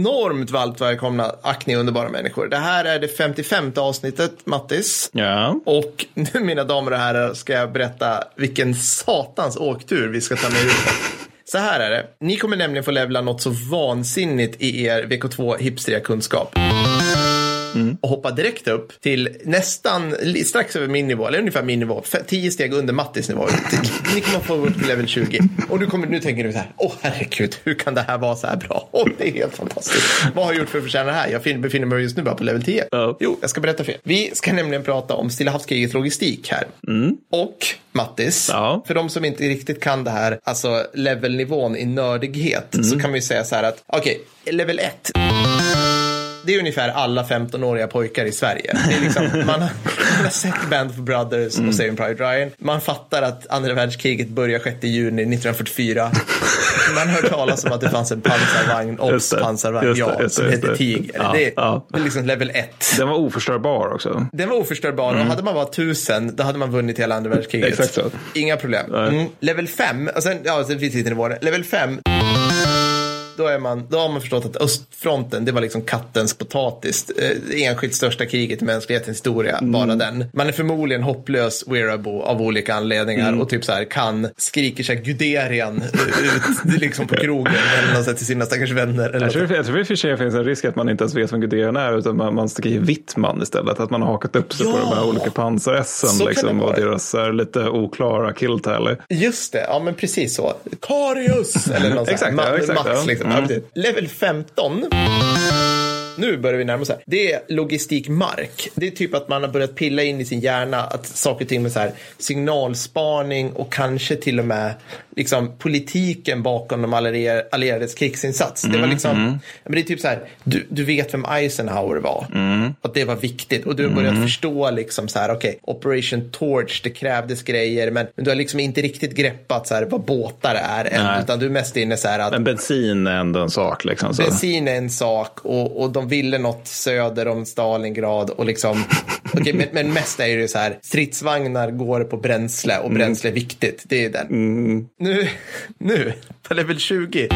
enormt varmt välkomna Acne underbara människor. Det här är det 55 avsnittet, Mattis. Ja. Och nu mina damer och herrar ska jag berätta vilken satans åktur vi ska ta med ut. Så här är det. Ni kommer nämligen få levla något så vansinnigt i er VK2 hipstriga kunskap. Och hoppa direkt upp till nästan strax över min nivå, eller ungefär min nivå, tio steg under Mattis nivå. Ni kommer få upp till level 20. Och du kommer, nu tänker du så här, åh herregud, hur kan det här vara så här bra? Åh, det är helt fantastiskt. Vad har jag gjort för att förtjäna det här? Jag fin- befinner mig just nu bara på level 10. Ja. Jo, jag ska berätta för er. Vi ska nämligen prata om Stilla havskrigets logistik här. Och Mattis, Ja. för de som inte riktigt kan det här, alltså levelnivån i nördighet, så kan vi ju säga så här att, okej, level 1. Det är ungefär alla 15-åriga pojkar i Sverige. Det är liksom, man, har, man har sett Band of Brothers och Saving Private Ryan. Man fattar att andra världskriget börjar 6 juni 1944. Man hör talas om att det fanns en pansarvagn, obs det. pansarvagn, Just det, ja, just det, som hette det. Tiger. Ja, det, är, ja. det liksom level 1. Den var oförstörbar också. Den var oförstörbar och hade man varit tusen då hade man vunnit hela andra världskriget. Exakt så. Inga problem. Mm. Level 5, och sen, ja, sen finns det lite nivåer. Level 5, då, är man, då har man förstått att östfronten, det var liksom kattens potatis. Eh, enskilt största kriget i mänsklighetens historia, bara den. Man är förmodligen hopplös wearable av olika anledningar och typ så här kan, skriker sig Guderian ut liksom på krogen eller något sätt till sina stackars vänner. Eller Jag tror, jag tror i och för sig finns en risk att man inte ens vet vem Guderian är utan man, man skriver Wittman istället. Att man har hakat upp sig på Ja! de här olika pansar-essen liksom, och deras eh, lite oklara killtally. Just det, ja men precis så. Karius! Eller något Exakt, ja, exakt, Max ja. liksom. Mm. Ja. Level 15. Nu börjar vi närma oss här. Det är logistikmark. Det är typ att man har börjat pilla in i sin hjärna att saker och ting med så här signalspaning och kanske till och med liksom politiken bakom de allierades krigsinsats. Det var liksom, men det är typ så här, du, du vet vem Eisenhower var. Att det var viktigt och du har börjat förstå liksom så här, okej, Operation Torch, det krävdes grejer, men, men du har liksom inte riktigt greppat så här vad båtar är än, utan du är mest inne så här att Men bensin är ändå en sak. Liksom, så. Bensin är en sak och, och de ville något söder om Stalingrad och liksom, okej, men, men mest är det ju så här, stridsvagnar går på bränsle och bränsle är viktigt. Det är den. Nu, nu, på level 20,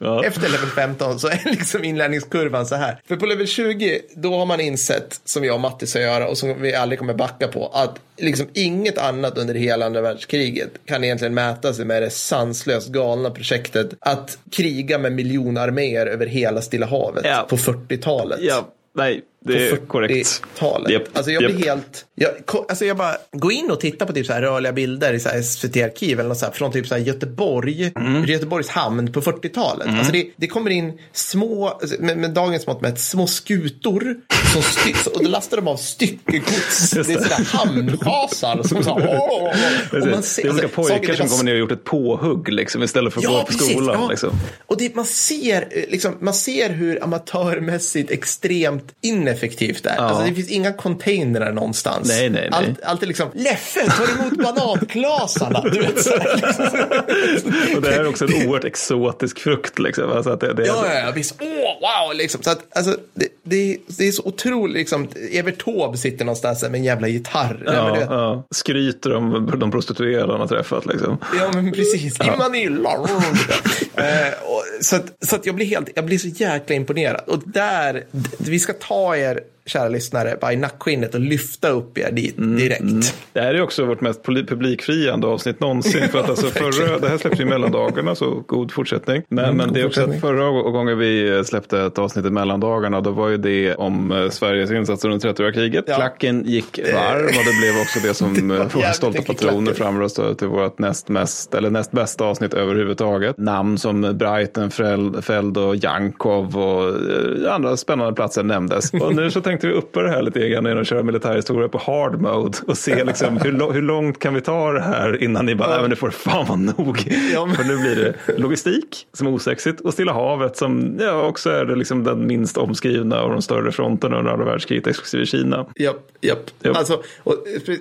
Ja. efter level 15 så är liksom inlärningskurvan så här. För på level 20, då har man insett, som jag och Matti ska göra och som vi aldrig kommer backa på, att liksom inget annat under hela andra världskriget kan egentligen mäta sig med det sanslöst galna projektet att kriga med miljonarméer över hela Stilla havet Ja. på 40-talet. ja, nej, det är korrekt. 40-talet. Japp, Alltså jag blir japp. helt, jag, alltså jag bara, gå in och titta på typ så här rörliga bilder i så här SVT-arkiv eller något så här, från typ så här Göteborg, Mm. Göteborgs hamn på 40-talet. Alltså det, det kommer in små, med, med dagens mått mätt, små skutor som stycks, och då lastar de av styckegods. Det är det. sådär hamnschasar som så här, åh, åh, åh. Och man ser- det är olika alltså, saker pojkar som bara kommer ner och gjort ett påhugg liksom, istället för att gå på precis. skolan. Ja. Liksom. Och det, man, ser, eh, liksom, man ser hur amatörmässigt extremt ineffektivt det är. Alltså, det finns inga containrar någonstans. Nej, nej, nej. Allt, allt är liksom, Leffe, tar emot bananklasarna. Du vet, så här, liksom. Och det här är också en oerhört exotisk frukt. Liksom. Alltså att det, det, Ja, ja, ja, visst. Åh, wow, liksom. Så att, alltså, det, det, det är så otroligt, liksom. Evert Taube sitter någonstans där med en jävla gitarr. Ja, ja, vet, ja. Skryter om de prostituerade han har träffat. Liksom. Ja, men precis. I Manila. eh, så att, så att jag blir helt, jag blir så jäkla imponerad. Och där, vi ska ta er, kära lyssnare, bara i nackskinnet och lyfta upp er dit direkt. Det här är också vårt mest publikfriande avsnitt någonsin. För att alltså förra, det här släpps ju mellandagarna, så god fortsättning. Men, men god det är också att förra gången vi släppte ett avsnitt i mellandagarna, då var ju det om eh, Sveriges insatser under 30-åriga kriget. Ja. Klacken gick varm och det blev också det som Det eh, våra stolta patroner framröstade till vårt näst, mest, eller näst bästa avsnitt överhuvudtaget. Namn som Breitenfeld och Jankov och eh, andra spännande platser nämndes. Och nu så tänkte vi uppa det här lite grann genom att köra militärhistoria på hard mode och se liksom hur, hur långt kan vi ta det här innan ni bara, nej men det får fan vara nog. Ja, men- För nu blir det logistik som är osexigt och Stilla havet som ja, också är det liksom den minst omskrivna av de större fronterna under andra världskriget exklusive Kina. Japp, japp. Japp. Alltså, och,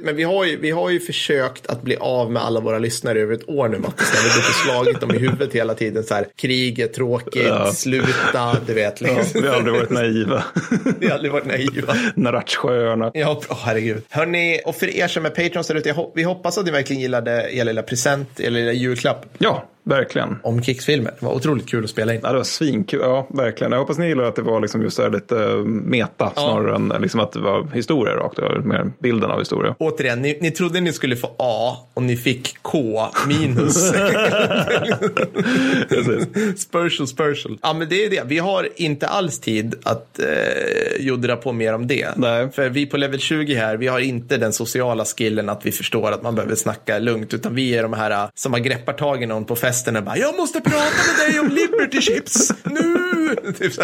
men vi har, ju, vi har ju försökt att bli av med alla våra lyssnare över ett år nu, Mattis. Vi har slagit dem i huvudet hela tiden. Så här, krig är tråkigt, Ja. sluta, du vet. Ja, Liksom. vi har aldrig varit naiva. Vi har aldrig varit naiva. Naratschsjöarna. Ja, oh, herregud. Hörni, och för er som är patrons där ute, vi hoppas att ni verkligen gillade er lilla present, er lilla julklapp. Ja, Verkligen. om krigsfilmer. Det var otroligt kul att spela in. Ja, det var svinkul. Ja, verkligen. Jag hoppas ni gillar att det var liksom just lite eh, meta snarare än liksom att det var historia rakt över. Mer bilden av historia. Återigen, ni, ni trodde ni skulle få A och ni fick K minus. spursual, spursual. Ja, men det är det. Vi har inte alls tid att eh, joddra på mer om det. Nej. För vi på level 20 här, vi har inte den sociala skillen att vi förstår att man behöver snacka lugnt, utan vi är de här eh, som har greppat tag i någon på festen och bara “Jag måste prata med dig om Liberty Chips nu!” typ så.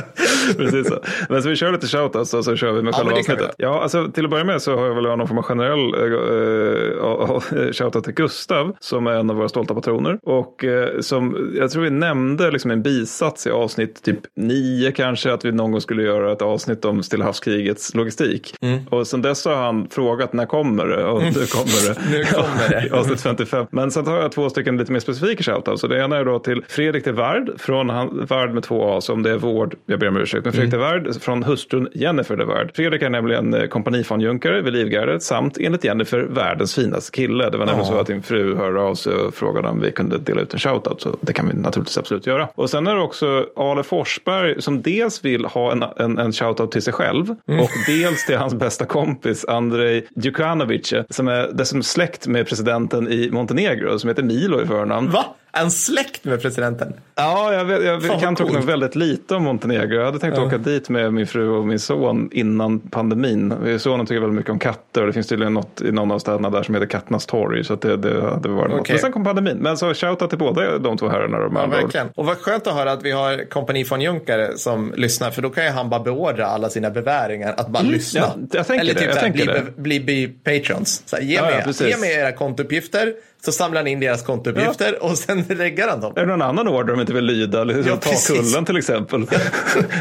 Precis så. Men så vi kör lite shoutouts och så kör vi med Ja, själva avsnittet. Ja, alltså till att börja med så har jag väl någon form av generell äh, äh, shoutout till Gustav som är en av våra stolta patroner. Och eh, som jag tror vi nämnde liksom en bisats i avsnitt typ nio kanske att vi någon gång skulle göra ett avsnitt om Stilla havskrigets logistik. Mm. Och sen dess har han frågat när kommer det? Och nu kommer det. Nu kommer det. Avsnitt 55. Men sen har jag två stycken lite mer specifika shoutouts. Så det ena är då till Fredrik de Vard från han, Vard med två A, så om det är vård, jag ber om ursäkt, men Fredrik Mm. de Vard från hustrun Jennifer de Vard. Fredrik är nämligen eh, kompanifanjunkare vid Livgardet samt enligt Jennifer världens finaste kille. Det var nämligen Ja. så att din fru hörde av sig och frågade om vi kunde dela ut en shoutout, så det kan vi naturligtvis absolut göra. Och sen är det också Ale Forsberg som dels vill ha en, en, en shoutout till sig själv Mm. och dels till hans bästa kompis Andrei Djukanovic som är dessutom släkt med presidenten i Montenegro som heter Milo i förnamn. Va? Är han släkt med presidenten? Ja, jag, vet, jag Fan, kan tro coolt. väldigt lite om Montenegro. Jag hade tänkt åka dit med min fru och min son innan pandemin. Sonen tycker väldigt mycket om katter och det finns tydligen något i någon av städerna där som heter Katternas torg. Så det, det hade varit något. Okej. Men sen kom pandemin. Men så shoutout till båda de två herrarna. De Ja, verkligen. Och vad skönt att höra att vi har kompani från Junkare som lyssnar, för då kan ju han bara beordra alla sina beväringar att bara lyssna. Ja, jag tänker Eller det, typ jag så här, bli, det. bli, bli, patrons. Så här, ge, Ja, ja, mig, precis. ge mig era kontouppgifter, så samlar han in deras kontouppgifter och sen reggar han dem. Är det någon annan order de inte vill lyda? Eller Ja, ta precis. kullen till exempel. Vet ni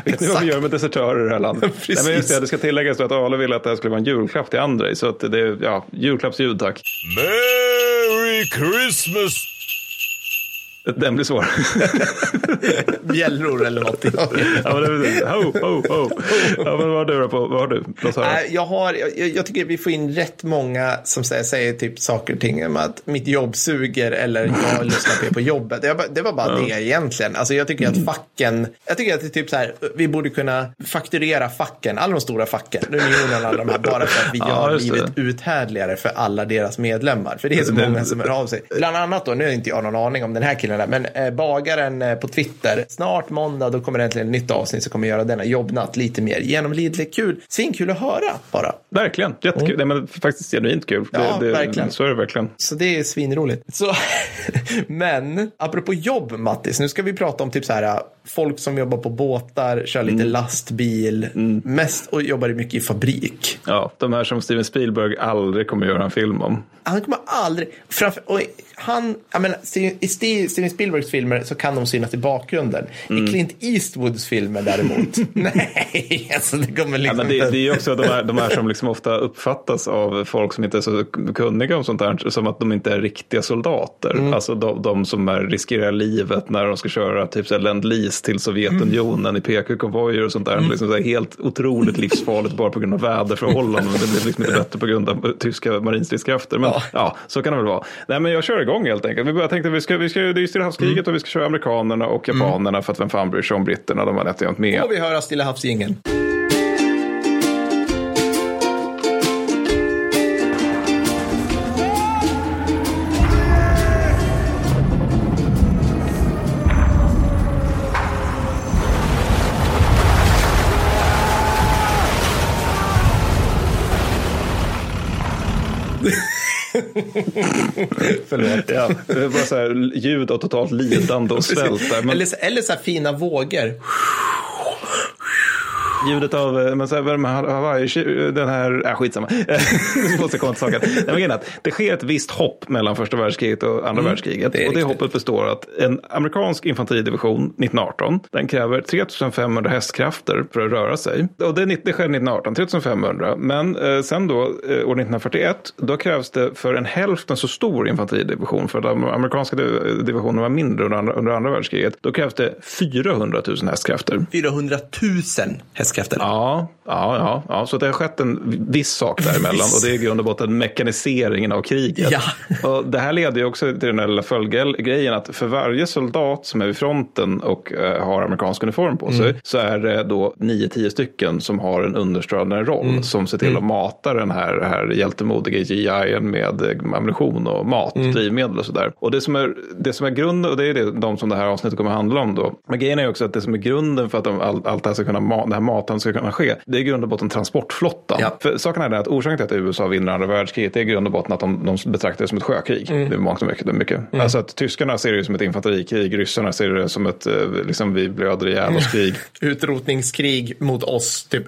vad exakt. vi gör med desertörer i det här landet? Nej, men just det, det ska tilläggas att Ale ville att det här skulle vara en julklapp till Andrei. Så att det är ja, julklappsljud tack. Merry Christmas! Den blir svår. Bjällror eller något. ja, men. Ho, ho, ho. Ja, men vad har du då på? Vad har du? Låt höra. Jag, har, jag, jag tycker vi får in rätt många som säger, säger typ saker och ting om att mitt jobb suger eller jag lyssnar på på jobbet. Jag, det var bara det egentligen. Alltså jag tycker att facken, jag tycker att det är typ så här, vi borde kunna fakturera facken, alla de stora facken, Unionen alla de här, bara för att vi Ja, gör det. livet uthärdligare för alla deras medlemmar. För det är så många som hör av sig. Bland annat då, nu har inte jag någon aning om den här killen där, men eh, bagaren eh, på Twitter, snart måndag, då kommer det äntligen ett nytt avsnitt som kommer göra denna jobbnatt lite mer genomlidlig. Kul, svinkul att höra bara. Verkligen, jättekul. Nej, men faktiskt genuint kul. Mm. Ja, det, det, verkligen. Så är det verkligen. Så det är svinroligt. Så, men apropå jobb, Mattis, nu ska vi prata om typ så här folk som jobbar på båtar, kör lite lastbil, mest och jobbar mycket i fabrik. Ja, de här som Steven Spielberg aldrig kommer göra en film om. Han kommer aldrig, framför, och han, jag menar, i Steve- Steven Spielbergs filmer så kan de synas i bakgrunden. Mm. I Clint Eastwoods filmer däremot, nej, alltså det kommer Ja, liksom men det, inte- det är ju också de här, de här som liksom ofta uppfattas av folk som inte är så kunniga om sånt här som att de inte är riktiga soldater. Mm. Alltså de, de som är, riskerar livet när de ska köra typ så Lend-Lease till Sovjetunionen Mm. i PK-konvojer och sånt där. Liksom så helt otroligt livsfarligt bara på grund av väderförhållanden. Det blir liksom inte bättre på grund av tyska marinstridskrafter. Men ja. Ja. så kan det väl vara. Nej, men jag kör igång helt enkelt. Vi bara tänkte vi ska, vi ska, det är ju Stilla havskriget Mm. och vi ska köra amerikanerna och japanerna för att vem fan bryr sig om britterna? De var nätt och jämnt med. Får vi höra Stilla havsgingen? Förlåt. Ja, det bara så här ljud av totalt lidande och svält. Men Eller, så- eller så här fina vågor. Ljudet av eh, men så här, vad är det med Hawaii, den här, äh, skitsamma. Måste komma till saken. Nej, men det sker ett visst hopp mellan första världskriget och andra världskriget. Mm, det är och det riktigt. hoppet består att en amerikansk infanteridivision 1918, den kräver 3500 hästkrafter för att röra sig. Och det, det sker 1918, 3500. Men eh, sen då, eh, år 1941, då krävs det för en hälften så stor infanteridivision, för de amerikanska div- divisionerna var mindre under andra, under andra världskriget, då krävs det 400 000 hästkrafter. 400 000 hästkrafter. Efter. Ja, ja, ja, ja, så det har skett en viss sak däremellan och det är i grund och botten mekaniseringen av kriget. Ja. Och det här leder ju också till den här lilla följdgrejen att för varje soldat som är vid fronten och eh, har amerikansk uniform på sig så är det då 9-10 stycken som har en understödjande roll som ser till att mata den här, här hjältemodiga GI med eh, ammunition och mat, drivmedel och sådär. Och det som, är, det som är grunden, och det är det, de som det här avsnittet kommer att handla om då. Men grejen är också att det som är grunden för att de, all, allt det här ska kunna, ma- den här maten ska kunna ske, det är i grund och botten transportflottan. Ja. För saken är den att orsaken till att USA vinner andra världskriget, det är i grund och botten att de, de betraktar det som ett sjökrig. Det är mångt och mycket. Mycket. Alltså att tyskarna ser det som ett infanterikrig, ryssarna ser det som ett, eh, liksom vi blöder ihjäl oss krig. Utrotningskrig mot oss, typ.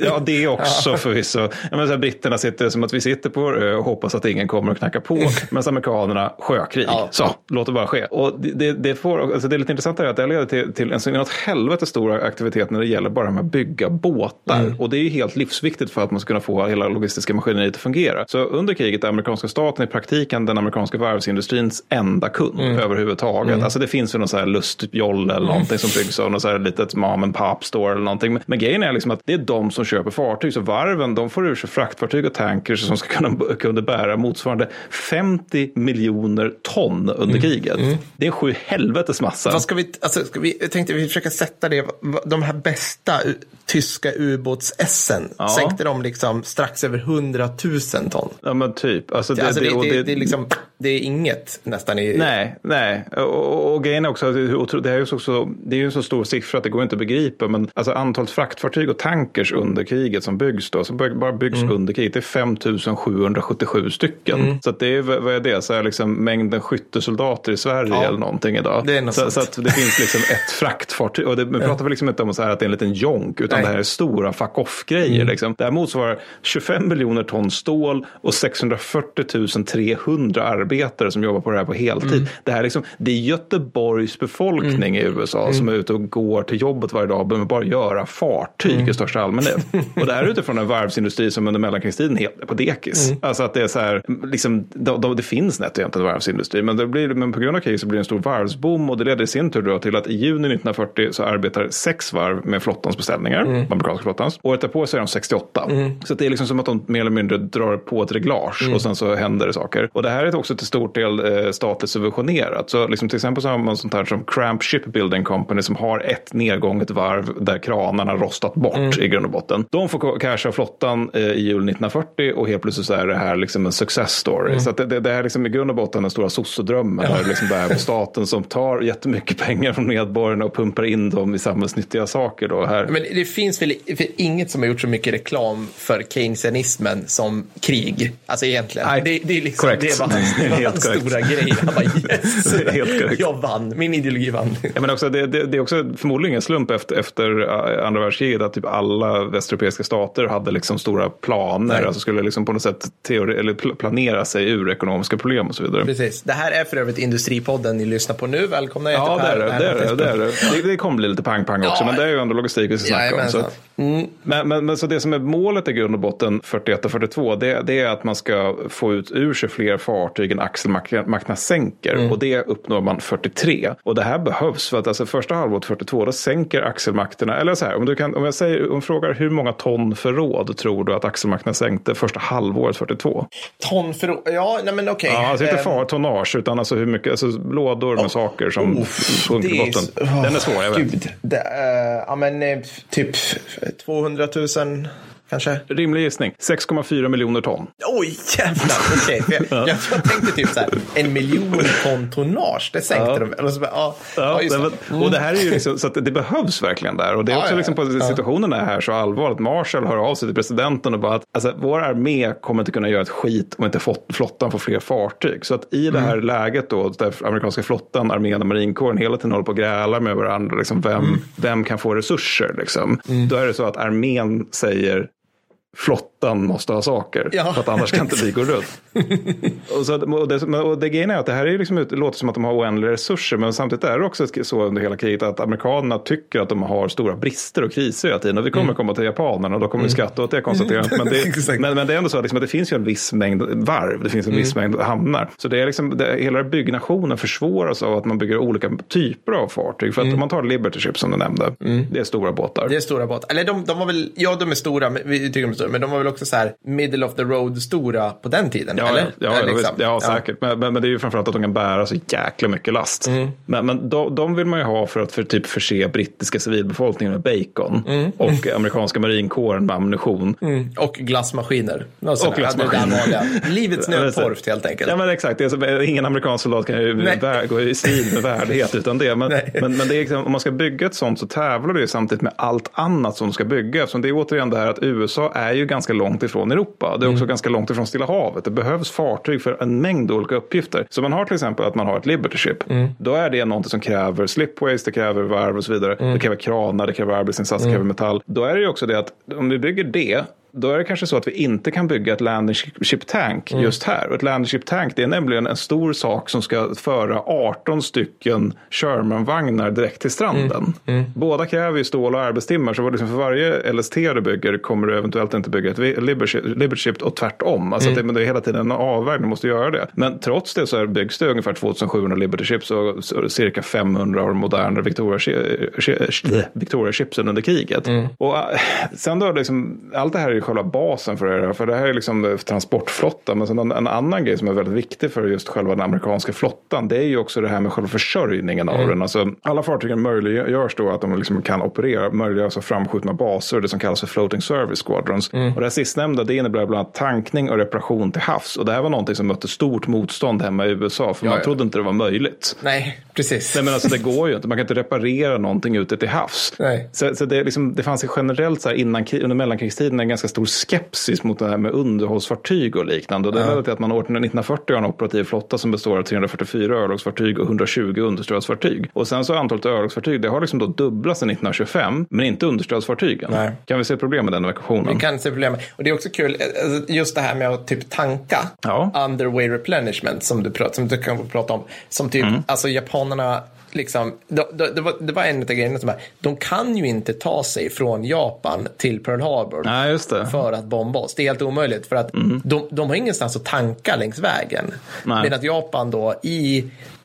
Ja, det också förvisso. Menar, så här, britterna sitter som att vi sitter på vår ö och hoppas att ingen kommer att knacka på. Medan amerikanerna sjökrig. Ja. Så, låt det bara ske. Och det, det, får, alltså det är lite intressant här att det leder till, till en så inåt helvete stor aktivitet när det gäller bara med att bygga båtar. Och det är ju helt livsviktigt för att man ska kunna få hela logistiska maskineriet att fungera. Så under kriget är amerikanska staten i praktiken den amerikanska varvsindustrins enda kund överhuvudtaget. Alltså det finns ju någon så här lustjolle eller någonting som byggs av något så här litet mom and pop store eller någonting. Men, grejen är liksom att det är de som köper fartyg. Så varven de får ur sig fraktfartyg och tankers som ska kunna, kunna bära motsvarande 50 miljoner ton under kriget. Det är en sju helvetes massa. Vad ska vi, alltså, ska vi, jag tänkte vi försöka sätta det, de här bästa tyska ubåts-essen, Ja. sänkte de liksom strax över 100 000 ton. Ja men typ. Alltså, Det, alltså, det, och det, det, är liksom, det är inget nästan i... Nej, nej. Och, och, grejen är också att det, är ju så, så, det är ju en så stor siffra att det går inte att begripa. Men alltså antalet fraktfartyg och tankers under kriget som byggs då, som bara byggs Mm. under kriget, det är 5777 stycken. Så att det är, vad är det, så är liksom mängden skyttesoldater i Sverige Ja. eller någonting idag. Det är något så, sånt. så att det finns liksom ett fraktfartyg. Och det, man pratar väl liksom inte om så här att det är en liten jonk, utan Nej. Mm. det här är stora fuck off-grejer. Liksom. Det här motsvarar 25 miljoner ton stål och 640 300 arbetare som jobbar på det här på heltid. Mm. Det, här är liksom, det är Göteborgs befolkning i USA Mm. som är ute och går till jobbet varje dag med bara göra fartyg Mm. i största allmänhet. och det här är utifrån en varvsindustri som under mellankrigstiden helt på dekis. Mm. Alltså att det är så här, liksom, de, de, det finns nätt och jämt en varvsindustri, men, det blir, men på grund av kriget så blir det en stor varvsboom och det leder i sin tur då till att i juni 1940 så arbetar sex varv med flottans beställningar, Mm. amerikanska flottans. Året därpå så är de 68. Så det är liksom som att de mer eller mindre drar på ett reglage Mm. och sen så händer det saker. Och det här är också till stor del eh, statligt subventionerat. Så liksom till exempel så har man sånt här som Cramp Shipbuilding Company som har ett nedgånget varv där kranarna rostat bort Mm. i grund och botten. De får casha flottan eh, i juli 1940 och helt plötsligt så är det här liksom en success story. Mm. Så att det, det, det är liksom i grund och botten den stora sossedrömmen. Ja. Liksom det här med staten som tar jättemycket pengar från medborgarna och pumpar in dem i samhällsnyttiga saker. Då här. Men det finns väl inget som har gjort så mycket reklam för keynesianismen som krig. Alltså egentligen. Nej, det, det är liksom korrekt. det var hans, det var hans stora grej. Han bara yes, jag vann, min ideologi vann. Ja, men också, det, det, det är också förmodligen ingen slump efter, efter äh, andra världskriget att typ alla västeuropeiska stater hade liksom stora planer. Nej. Alltså skulle liksom på något sätt teori, eller pl- planera sig ur ekonomiska problem och så vidare. Precis. Det här är för övrigt Industripodden ni lyssnar på nu. Välkomna, jag Ja, heter det är Per det. Det, är det, det, är det. det, det kommer bli lite pang-pang också, Ja. men det är ju ändå logistik vi ska snacka om. Så. Mm. Men, men, men så det som är målet i grund och botten 41 och 42 det, det är att man ska få ut ur sig fler fartyg än axelmakterna sänker. Mm. Och det uppnår man 43. Och det här behövs för att alltså första halvåret 42 då sänker axelmakterna. Eller så här, om, du kan, om jag säger, om jag frågar hur många ton förråd tror du att axelmakterna sänkte första halvåret 42? Ton för... Ja, nej men okej. Ja, alltså inte Ehm, far, tonnage utan alltså hur mycket, alltså lådor med saker som sjunker i är botten. så- åh, Den är svår, jag vet. Gud. Det, eh, ja, men eh, typ 200 000 kanske. Rimlig gissning. 6,4 miljoner ton. Oj, jävlar. Okej. För Jag, jag, jag tänkte typ så här, en miljon ton tonnage, det sänkte Ja. de. Eller så ja, ja, Ja, det. men, och det här är ju liksom, så att det behövs verkligen där. Och det är också liksom på situationen är här så allvarligt. Marshall hör av sig till presidenten och bara att alltså, vår armé kommer inte kunna göra ett skit om inte flott- flottan får fler fartyg. Så att i det Mm. här läget då, där amerikanska flottan, armén och marinkåren hela tiden håller på och grälar med varandra, liksom, vem, Mm. vem kan få resurser? Liksom. Då är det så att armén säger flottan måste ha saker. Ja. För att annars kan inte vi gå runt. och, så, och, det, och det grejen är att det här är liksom, det låter som att de har oändliga resurser. Men samtidigt är det också så under hela kriget att amerikanerna tycker att de har stora brister och kriser hela tiden. Och vi kommer komma till japanerna och då kommer vi skratta åt det konstaterandet. Men det, men, men det är ändå så att, liksom, att det finns ju en viss mängd varv. Det finns en viss mängd hamnar. Så det är liksom, det, hela byggnationen försvåras av att man bygger olika typer av fartyg. För att om man tar Liberty Ship som du nämnde. Det är stora båtar. Det är stora båtar. Eller de, de var väl, ja de är stora, men, vi tycker de är stora, men de var väl också så här middle of the road stora på den tiden? Ja, eller? ja, ja, visst. ja, säkert. Men, men, det är ju framförallt att de kan bära så jäkla mycket last. Mm. Men, men de, de vill man ju ha för att för typ förse brittiska civilbefolkningen med bacon Mm. och amerikanska marinkåren med ammunition. Mm. Och glassmaskiner. Och, glassmaskiner. Livets nödtorft helt enkelt. Ja men exakt, så, ingen amerikansk soldat kan ju Nej. gå i strid med värdighet utan det. Men, men, men det är liksom, om man ska bygga ett sånt så tävlar det ju samtidigt med allt annat som ska byggas. Eftersom det är återigen det här att USA är ju ganska långt ifrån Europa. Det är Mm. också ganska långt ifrån Stilla havet. Det behövs fartyg för en mängd olika uppgifter. Så man har till exempel att man har ett Liberty Ship. Mm. Då är det någonting som kräver slipways, det kräver varv och så vidare. Mm. Det kräver kranar, det kräver arbetsinsats, det kräver metall. Då är det ju också det att om vi bygger det då är det kanske så att vi inte kan bygga ett landing ship tank Mm. just här. Och ett landing ship tank det är nämligen en stor sak som ska föra 18 stycken Sherman-vagnar direkt till stranden. Mm. Båda kräver ju stål och arbetstimmar så liksom för varje LST du bygger kommer du eventuellt inte bygga ett Liberty Liberty ship och tvärtom. Alltså Mm. det, men det är hela tiden en avvägning, du måste göra det. Men trots det så byggs det ungefär 2700 Liberty ships och cirka 500 av de moderna Victoria, Victoria under kriget. Mm. Och äh, sen då liksom, allt det här är ju själva basen för det här, för det här är liksom eh, transportflottan. Men sen en, en annan grej som är väldigt viktig för just själva den amerikanska flottan, det är ju också det här med själva försörjningen av den. Alltså, alla fartygen möjliggörs då att de liksom kan operera, möjliggörs av framskjutna baser, det som kallas för floating service squadrons. Och det här sistnämnda, det innebär bland annat tankning och reparation till havs. Och det här var någonting som mötte stort motstånd hemma i USA, för man ja. trodde inte det var möjligt. Nej, precis. Nej men alltså det går ju inte, man kan inte reparera någonting ute till havs. Nej. Så, så det, liksom, det fanns generellt så här innan, under mellankrigstiden en ganska stor skepsis mot det här med underhållsfartyg och liknande. Och det ledde till att man år 1940 har en operativ flotta som består av 344 örlogsfartyg och 120 understödsfartyg. Och sen så har antalet örlogsfartyg, det har liksom då dubblats sedan 1925, men inte understödsfartygen. Nej. Kan vi se problem med den ekvationen? Vi kan se problem. Och det är också kul, alltså, just det här med att typ tanka Ja. underway replenishment som du, prat, som du kan prata om. Som typ, Mm. alltså japanerna, liksom, det, det, var, det var en av grejerna som är, de kan ju inte ta sig från Japan till Pearl Harbor. Nej, för att bomba oss. Det är helt omöjligt för att de, de har ingenstans att tanka längs vägen. Nej. Medan Japan då i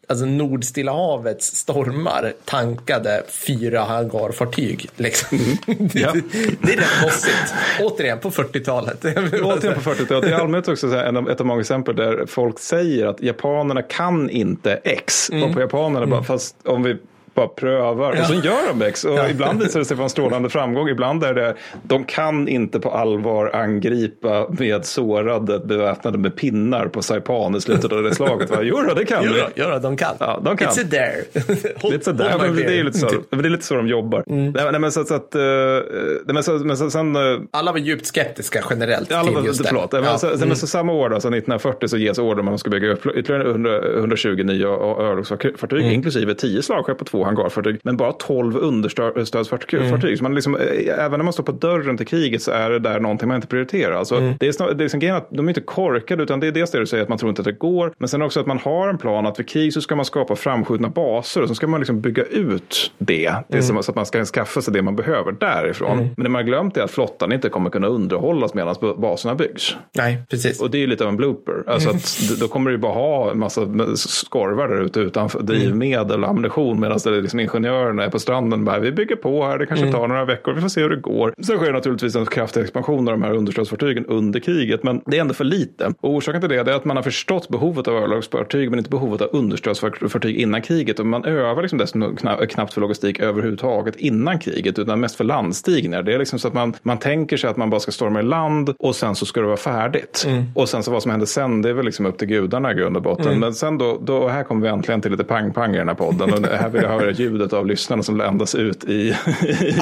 alltså Nordstilla havets stormar tankade fyra hangarfartyg. Liksom. Ja. det är rätt mossigt. Återigen på 40-talet. Återigen på 40-talet. Det är allmänt också så här, ett av många exempel där folk säger att japanerna kan inte X. Och på japanerna bara, fast om vi bara prövar. Och så gör de X. Och ibland visar det sig vara en strålande framgång. Ibland är det, de kan inte på allvar angripa med sårade beväpnade med pinnar på Saipan i slutet av det slaget. Va? Jo då, det kan vi. Det, de kan. Ja, de kan. It's a dare. Sådär, hold my men det är lite så, men det är lite så de jobbar. Nej, nej, men så, så att, nej, men, så, men så, sen, Alla var djupt skeptiska generellt alla var, just det. förlåt, men, Ja. så, men så samma år, då, alltså 1940, så ges order om att man ska bygga upp ytterligare 100, 120 nya örlogsfartyg, Mm. inklusive 10 slagskepp och två hangarfartyg, men bara 12 understödsfartyg. Mm. fartyg. Så man liksom, eh, även när man står på dörren till kriget så är det där någonting man inte prioriterar. Alltså, Mm. Det är, snar, det är liksom grejen att de är inte korkade, utan det är dels det du säger att man tror inte att det går, men sen också att man har en plan att vid krig så ska man skapa framskjutna baser och så ska man liksom bygga ut det, det som så att man ska skaffa sig det man behöver därifrån. Men det man har glömt är att flottan inte kommer kunna underhållas medan baserna byggs. Nej, precis. Och det är ju lite av en blooper. Alltså att då kommer du bara ha en massa skorvar där ute utan drivmedel och ammunition medan är liksom ingenjörerna är på stranden bara vi bygger på här, det kanske tar några veckor, vi får se hur det går. Sen sker naturligtvis en kraftig expansion av de här understödsfartygen under kriget, men det är ändå för lite. Och orsaken till det är att man har förstått behovet av örlogsfartyg men inte behovet av understödsfartyg innan kriget. Och man övar liksom dessutom kna- knappt för logistik överhuvudtaget innan kriget utan mest för landstigningar. Det är liksom så att man, man tänker sig att man bara ska storma i land och sen så ska det vara färdigt. Och sen så vad som händer sen det är väl liksom upp till gudarna i grund och botten. Men sen då, då, här kommer vi äntligen till lite pang-pang i den här podden. Och här vill jag höra ljudet av lyssnarna som ländas ut i, i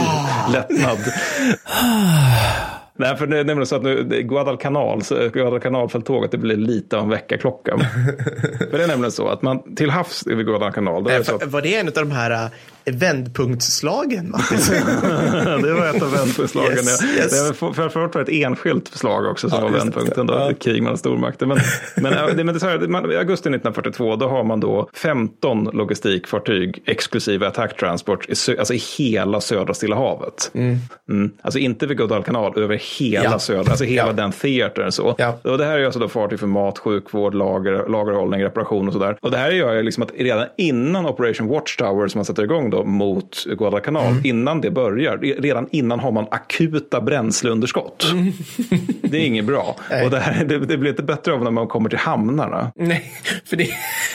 lättnad. Nej, för det är nämligen så att nu, Guadalcanal, Guadalcanalfälttåget, det blir lite av en väckarklocka. för det är nämligen så att man till havs vid Guadalcanal, då är det så att Var det en av de här vändpunktsslagen, Mattis. det var ett av vändpunktslagen. Yes, yes. Det var framförallt var ett enskilt förslag också som Ja, var just det. vändpunkten. Då, Ja. ett krig mellan stormakter. Men, men, men det, så här, man, I augusti 1942 då har man då 15 logistikfartyg exklusive attack transport i, alltså i hela södra Stilla havet. Mm. Alltså inte vid Guadalcanal, över hela Ja. södra, alltså hela Ja. den theatern. Så. Ja. Och det här är alltså då fartyg för mat, sjukvård, lager, lagerhållning, reparation och sådär. Och det här gör ju liksom att redan innan Operation Watchtower som man sätter igång då mot Guadalcanal, Mm. innan det börjar, re- redan innan har man akuta bränsleunderskott. Det är inget bra. Nej. Och det, här, det, det blir inte bättre av när man kommer till hamnarna. Nej, för det,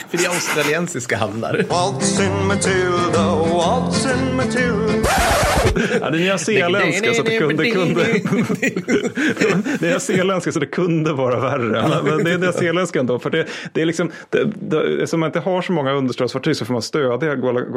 för det är australiensiska hamnar. Waltzing Matilda, waltzing Matilda. Ja, det nyzeeländska så att det kunde, kunde, det nyzeeländska så det kunde vara värre. Men det är nyzeeländska ändå. För det, det är liksom, det, det, eftersom man inte har så många understödsfartyg så får man stödja Guada-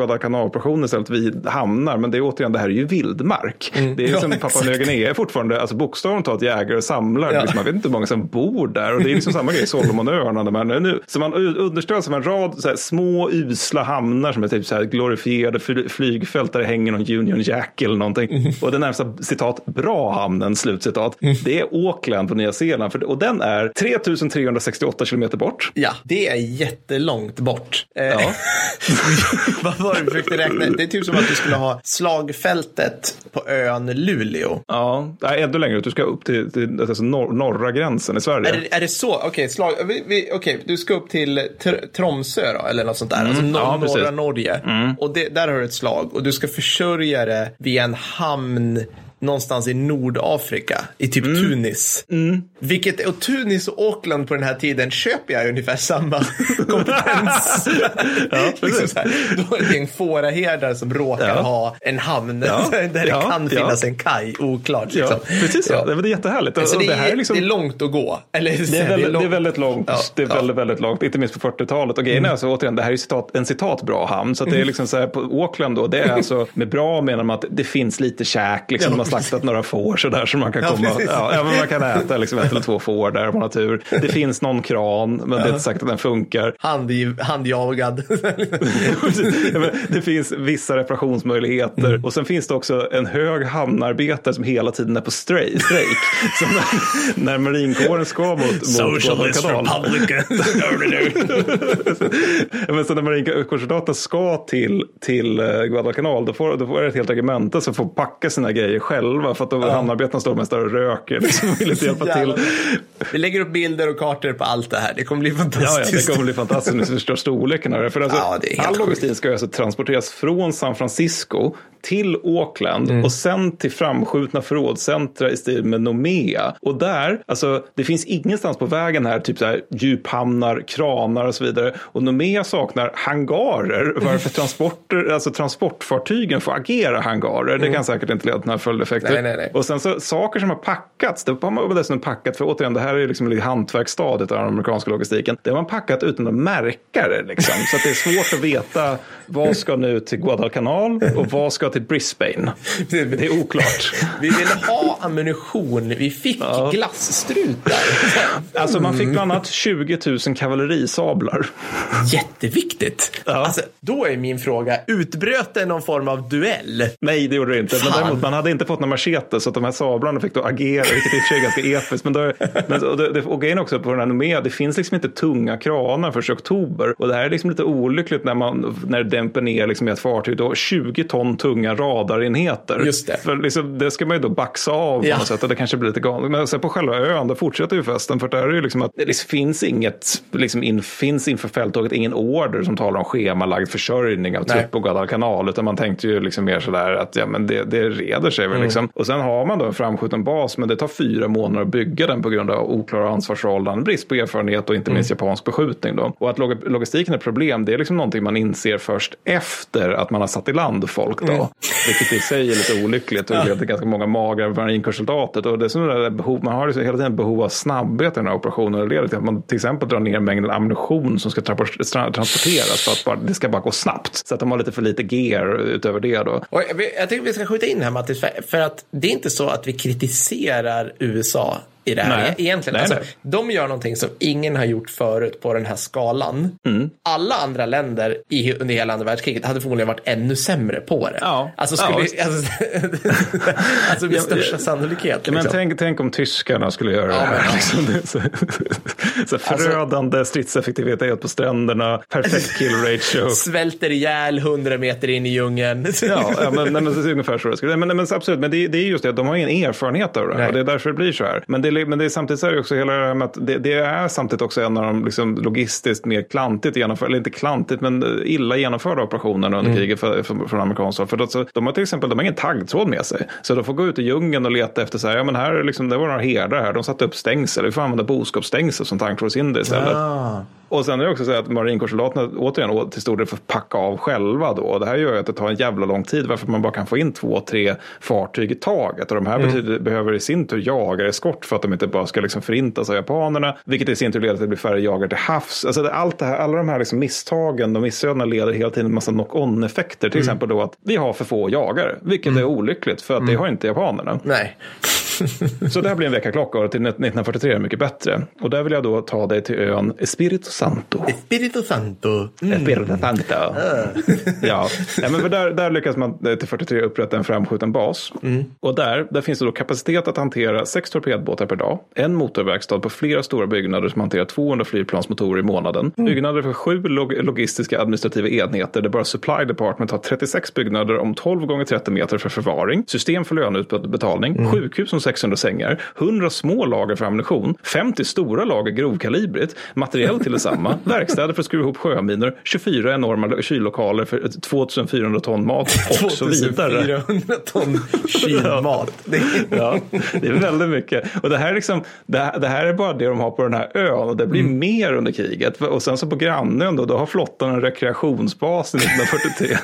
Guadalcanaloperationen istället vid hamnar. Men det är återigen, det här är ju vildmark. Det är Ja, som Papua Nya Guinea är fortfarande, alltså bokstavligt talat jägare och samlare. Ja. Liksom, man vet inte hur många som bor där. Och det är liksom samma grej i Solomonöarna. där man- Nu, så man understöds av en rad här, små usla hamnar som är typ så här glorifierade fly- flygfält där det hänger någon Union Jack eller någonting. Och den närmsta citat bra hamnen, slutcitat, det är Auckland på Nya Zeeland. För, och den är 3368 kilometer bort. Ja, det är jättelångt bort. Eh, Ja. Vad var det du försökte räkna? Det är typ som att du skulle ha slagfältet på ön Luleå. Ja, nej, ännu längre ut. Du ska upp till, till alltså, norr, norra gränsen i Sverige. Är det, är det så? Okej, slag, vi, vi, okej, du ska upp till Tr- Tromsö då, eller något sånt där. Alltså nor- ja, precis. norra Norge. Och det, där har du ett slag. Och du ska försörja det via en hamn någonstans i Nordafrika, i typ Tunis. Vilket, och Tunis och Auckland på den här tiden köper jag ungefär samma kompetens. liksom så här, då är det gäng fåraherdar som råkar Ja. ha en hamn Ja. där det Ja. kan Ja. finnas en kaj, oklart. Ja, Liksom. precis. Ja. Det är jättehärligt. Så Och det, det här är, liksom... det är långt att gå. Eller, Det är, väldigt, det är väldigt långt. Ja, det är ja. väldigt, väldigt långt. Inte minst på 40-talet. Och grejen är alltså, återigen, det här är citat, en citatbra hamn. Så det är liksom så här på Auckland då. Det är alltså, med bra menar man att det finns lite käk. Liksom, Ja, slaktat några får sådär som man kan komma. Ja, ja, men man kan äta liksom ett eller två får där om man har tur. Det finns någon kran, men det är inte sagt att den funkar. Hand, handjagad. Men det finns vissa reparationsmöjligheter Mm. och sen finns det också en hög hamnarbetare som hela tiden är på strejk. så när, när marinkåren ska mot, mot Socialist Guadalcanal. Republican. Men så när marinkårssoldaterna ska till, till eh, Guadalcanal då får, då får det ett helt regemente som får packa sina grejer själva för att då hamnarbetarna står mest där och röker. Liksom, vill inte hjälpa till. Vi lägger upp bilder och kartor på allt det här. Det kommer bli Ja, ja, fantastiskt. det kommer bli fantastiskt när vi förstår storleken av det. För alltså, Ja, det all logistik ska alltså transporteras från San Francisco till Auckland Mm. och sen till framskjutna förrådscentra i stil med Nomea. Och där, alltså det finns ingenstans på vägen här, typ så här djuphamnar, kranar och så vidare. Och Nomea saknar hangarer, varför transporter, alltså transportfartygen får agera hangarer. Det kan säkert inte leda till några följdeffekter. Mm. Nej, nej, nej. Och sen så saker som har packats, det har man dessutom packat, för återigen det här är liksom lite hantverksstadiet av den amerikanska logistiken. Det har man packat utan att märka det liksom. Så att det är svårt att veta vad ska nu till Guadalcanal och vad ska till Brisbane. Det är oklart. Vi ville ha ammunition. Vi fick Ja. glasstrutar. Alltså man fick bland annat 20 000 kavallerisablar. Jätteviktigt. Ja. Alltså, då är min fråga, utbröt det någon form av duell? Nej, det gjorde det inte. Men Fan. däremot, man hade inte fått några machete så att de här sablarna fick då agera, vilket i och för sig är ganska episkt. Men, då, men och det, och grejen också på den här Nomea, det finns liksom inte tunga kranar förrän i oktober. Och det här är liksom lite olyckligt när, man, när det dämper ner liksom ett fartyg. Då 20 ton tunga radarenheter. Just det. För liksom, det ska man ju då baxa av på Ja. något sätt. Och det kanske blir lite galet. Men sen på själva ön, då fortsätter ju festen. För där är det ju liksom att det finns inget, liksom in, finns inför fälttåget ingen order som talar om schemalagd försörjning av trupp på Guadalcanal. Utan man tänkte ju liksom mer sådär att ja, men det, det reder sig väl liksom. Och sen har man då en framskjuten bas, men det tar fyra månader att bygga den på grund av oklara ansvarsförhållanden, brist på erfarenhet och inte minst japansk beskjutning. Då. Och att log- logistiken är ett problem, det är liksom någonting man inser först efter att man har satt i land folk. Då. Vilket i sig är lite olyckligt och leder till ganska många magra marinkårssoldater. Och det är som det behov, man har liksom hela tiden behov av snabbhet i den här operationen. Det leder till att man till exempel drar ner mängden ammunition som ska transporteras för att bara, det ska bara gå snabbt. Så att de har lite för lite gear utöver det då. Och jag, jag tycker vi ska skjuta in här Mattis, för, för att det är inte så att vi kritiserar USA i det här Nej. egentligen. Nej, alltså, nej. De gör någonting som ingen har gjort förut på den här skalan. Mm. Alla andra länder i, under hela andra världskriget hade förmodligen varit ännu sämre på det. Ja. Alltså, skulle, Ja, alltså, alltså med största sannolikhet. Ja, men liksom. tänk, tänk om tyskarna skulle göra Ja, det här. Liksom, så, så förödande stridseffektivitet på stränderna, perfekt kill ratio. Svälter ihjäl hundra meter in i djungeln. Ja, ja men, nej, men det är ungefär så det skulle men, men absolut, men det, det är just det, de har ingen erfarenhet av det Nej. här och det är därför det blir så här. Men det, men det är samtidigt så är det också hela det här med att det, det är samtidigt också en av de liksom, logistiskt mer klantigt genomförda, eller inte klantigt, men illa genomförda operationerna under kriget för, för, från amerikanskt håll. För då, så, de har till exempel, de har ingen taggtråd med sig. Så de får gå ut i djungeln och leta efter så här, ja men här är liksom, det var några herdar här, de satte upp stängsel, vi får använda boskapsstängsel som taggtrådshinder istället. Och sen är det också så att marinkårssoldaterna återigen till stor del får packa av själva då. Det här gör ju att det tar en jävla lång tid varför man bara kan få in två, tre fartyg i taget. Och de här betyder, behöver i sin tur jaga eskort för att de inte bara ska liksom förintas av japanerna. Vilket i sin tur leder till att det blir färre jagare till havs. Alltså det, allt det här, alla de här liksom misstagen och missödena leder hela tiden en massa knock-on-effekter. Till exempel då att vi har för få jagare. Vilket är olyckligt för att det har inte japanerna. Nej. Så det här blir en väckarklocka och till 1943 är mycket bättre. Och där vill jag då ta dig till ön Espirito Santo. Espirito Santo. Espirito Santo. ja, Nej, men för där, där lyckas man eh, till 43 upprätta en framskjuten bas. Och där, där finns det då kapacitet att hantera sex torpedbåtar per dag, en motorverkstad på flera stora byggnader som hanterar 200 flygplansmotorer i månaden, byggnader för sju log logistiska administrativa enheter där bara Supply Department har 36 byggnader om 12 gånger 30 meter för förvaring, system för löneutbetalning, sjukhus om 600 sängar, 100 små lager för ammunition, 50 stora lager grovkalibrigt, materiell till detsamma, verkstäder för att skruva ihop sjöminor, 24 enorma kyllokaler för 2400 ton mat och så vidare. 2400 ton kylmat. Det Ja, det är väldigt mycket. Och det här, är liksom, det, här, det här är bara det de har på den här ön och det blir Mm. mer under kriget. Och sen så på grannön då, då har flottan en rekreationsbas i 1943.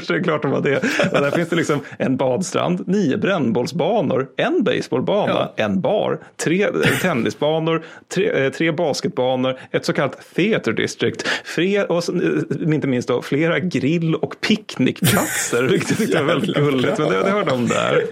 så det är klart de har det. Och där finns det liksom en badstrand, nio brännbollsbanor, en baseballbana, en bar, tre tennisbanor, tre, eh, tre basketbanor, ett så kallat theater district, fler, och eh, inte minst då, flera grill och picknickplatser. Vilket jag tyckte var väldigt gulligt. Men det, det har de där.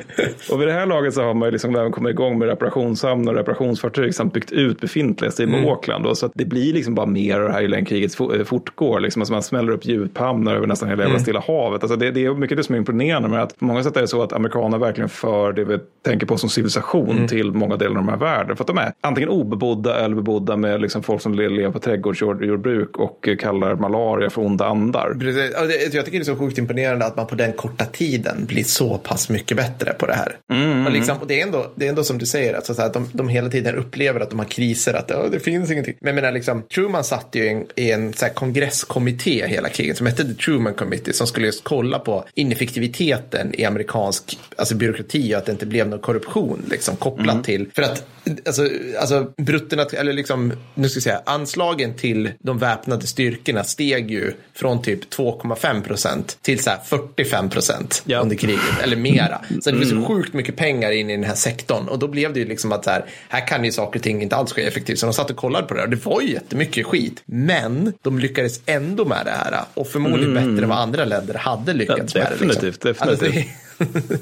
Och vid det här laget så har man ju liksom även kommit igång med reparationshamnar och reparationsfartyg samt byggt ut befintliga i Mm. Auckland. Då, så att det blir liksom bara mer av det här ju längre kriget fo- eh, fortgår. Liksom. Alltså man smäller upp djuphamnar över nästan hela Mm. Stilla havet. Alltså det, det är mycket det som är imponerande med att på många sätt är det så att amerikanerna verkligen för det vi tänker på som civilisation Mm. till många delar av de här världen. För att de är antingen obebodda eller bebodda med liksom folk som le- lever på trädgårdsjordbruk och eh, kallar malaria för onda andar. Precis. Ja, det- Jag tycker det är så sjukt imponerande att man på den korta tiden blir så pass mycket bättre på det här. Mm, och liksom, och det, är ändå, det är ändå som du säger, alltså, så här, att de, de hela tiden upplever att de har kriser, att "Ja, det finns ingenting. Men jag menar, liksom, Truman satt ju i en, i en så här, kongresskommitté hela kriget som hette The Truman Committee som skulle just kolla på ineffektiviteten i amerikansk alltså, byråkrati och att det inte blev någon korruption liksom, kopplat Mm. till. För att alltså, alltså bruttonat, eller liksom, nu ska jag säga, anslagen till de väpnade styrkorna steg ju från typ 2,5 procent till så här 45 procent Ja. under kriget, eller mera. Så det blev Mm. så sjukt mycket pengar in i den här sektorn och då blev det ju liksom att så här, här kan ju saker och ting inte alls ske effektivt. Så de satt och kollade på det och det var ju jättemycket skit. Men de lyckades ändå med det här och förmodligen bättre än vad andra länder hade lyckats Ja, med det. definitivt, Liksom. definitivt. Alltså, det-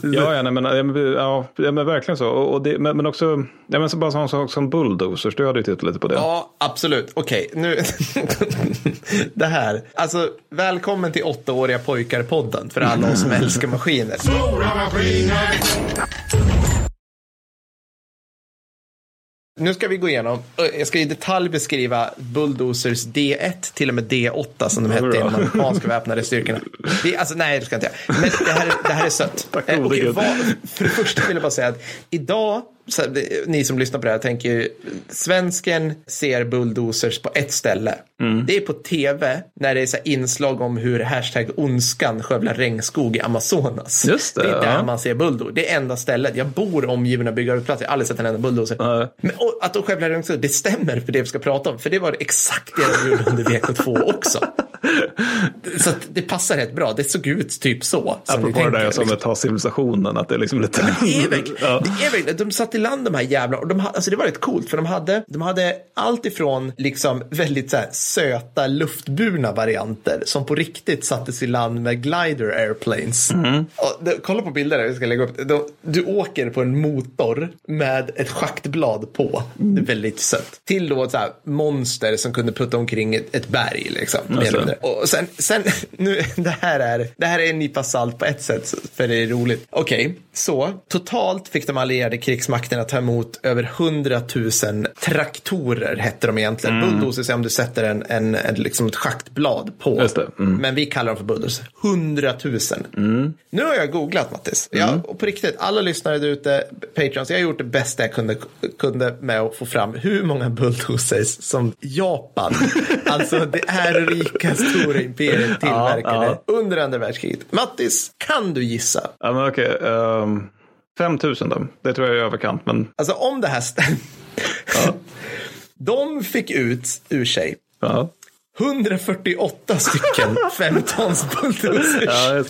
Ja, ja, nej, men, ja, men, ja, men verkligen så. Och, det, men, men också, ja, men så bara sån sak som bulldozers, du hade ju tittat lite på det. Ja, absolut. Okej, nu. det här. Alltså, välkommen till åttaåriga pojkar-podden för alla oss som älskar maskiner. Nu ska vi gå igenom, jag ska i detalj beskriva Bulldozers D1 till och med D8 som de hette i de amerikanska väpnade styrkorna. Det, alltså, nej, det ska jag inte göra. Men det här, är- det här är sött. Tack Eh, Gud. vad, för det första vill jag bara säga att idag, ni som lyssnar på det här tänker ju, svensken ser bulldozers på ett ställe. Mm. Det är på tv när det är så inslag om hur hashtag ondskan skövlar regnskog i Amazonas. Just det, det är där ja. man ser bulldozer. Det är enda stället. Jag bor omgiven av byggarbetsplatser. Jag har aldrig sett en enda bulldozer. Nej. Men, att de skövlar regnskog, det stämmer för det vi ska prata om. För det var exakt det de gjorde under VK2 också. så det passar rätt bra. Det såg ut typ så. Apropå det där jag sa liksom. med ta civilisationen, att det är liksom lite... Det är verkligen, Ja. det är verkligen, de satte i land de här jävlarna och de, alltså det var rätt coolt för de hade, de hade allt ifrån liksom väldigt så här, söta luftburna varianter som på riktigt sattes i land med glider airplanes. Och, det- kolla på bilder där, jag ska lägga upp. De, du åker på en motor med ett schaktblad på. Är väldigt sött. Till då ett så här monster som kunde putta omkring ett, ett berg liksom. Alltså. Mindre. Och sen, sen nu, det här är, det här är en nypa salt på ett sätt, för det är roligt. Okej, så totalt fick de allierade krigsmakterna ta emot över 100 000 traktorer, hette de egentligen. Bulldozers är om du sätter en, en, en, liksom ett schaktblad på. Det, mm. Men vi kallar dem för bulldozers. 100 000. Nu har jag googlat, Mattis. Jag, och på riktigt, alla lyssnare där ute, Patreons, jag har gjort det bästa jag kunde, kunde med att få fram hur många bulldozers som Japan, alltså det här rika stora imperiet tillverkade ja. under andra världskriget. Mattis, kan du gissa? Ja, men okej. Um, 5 000 då. Det tror jag är överkant, men Alltså om det här stämmer. De fick ut ur sig ja. 148 stycken 15 bulldozers. Ja.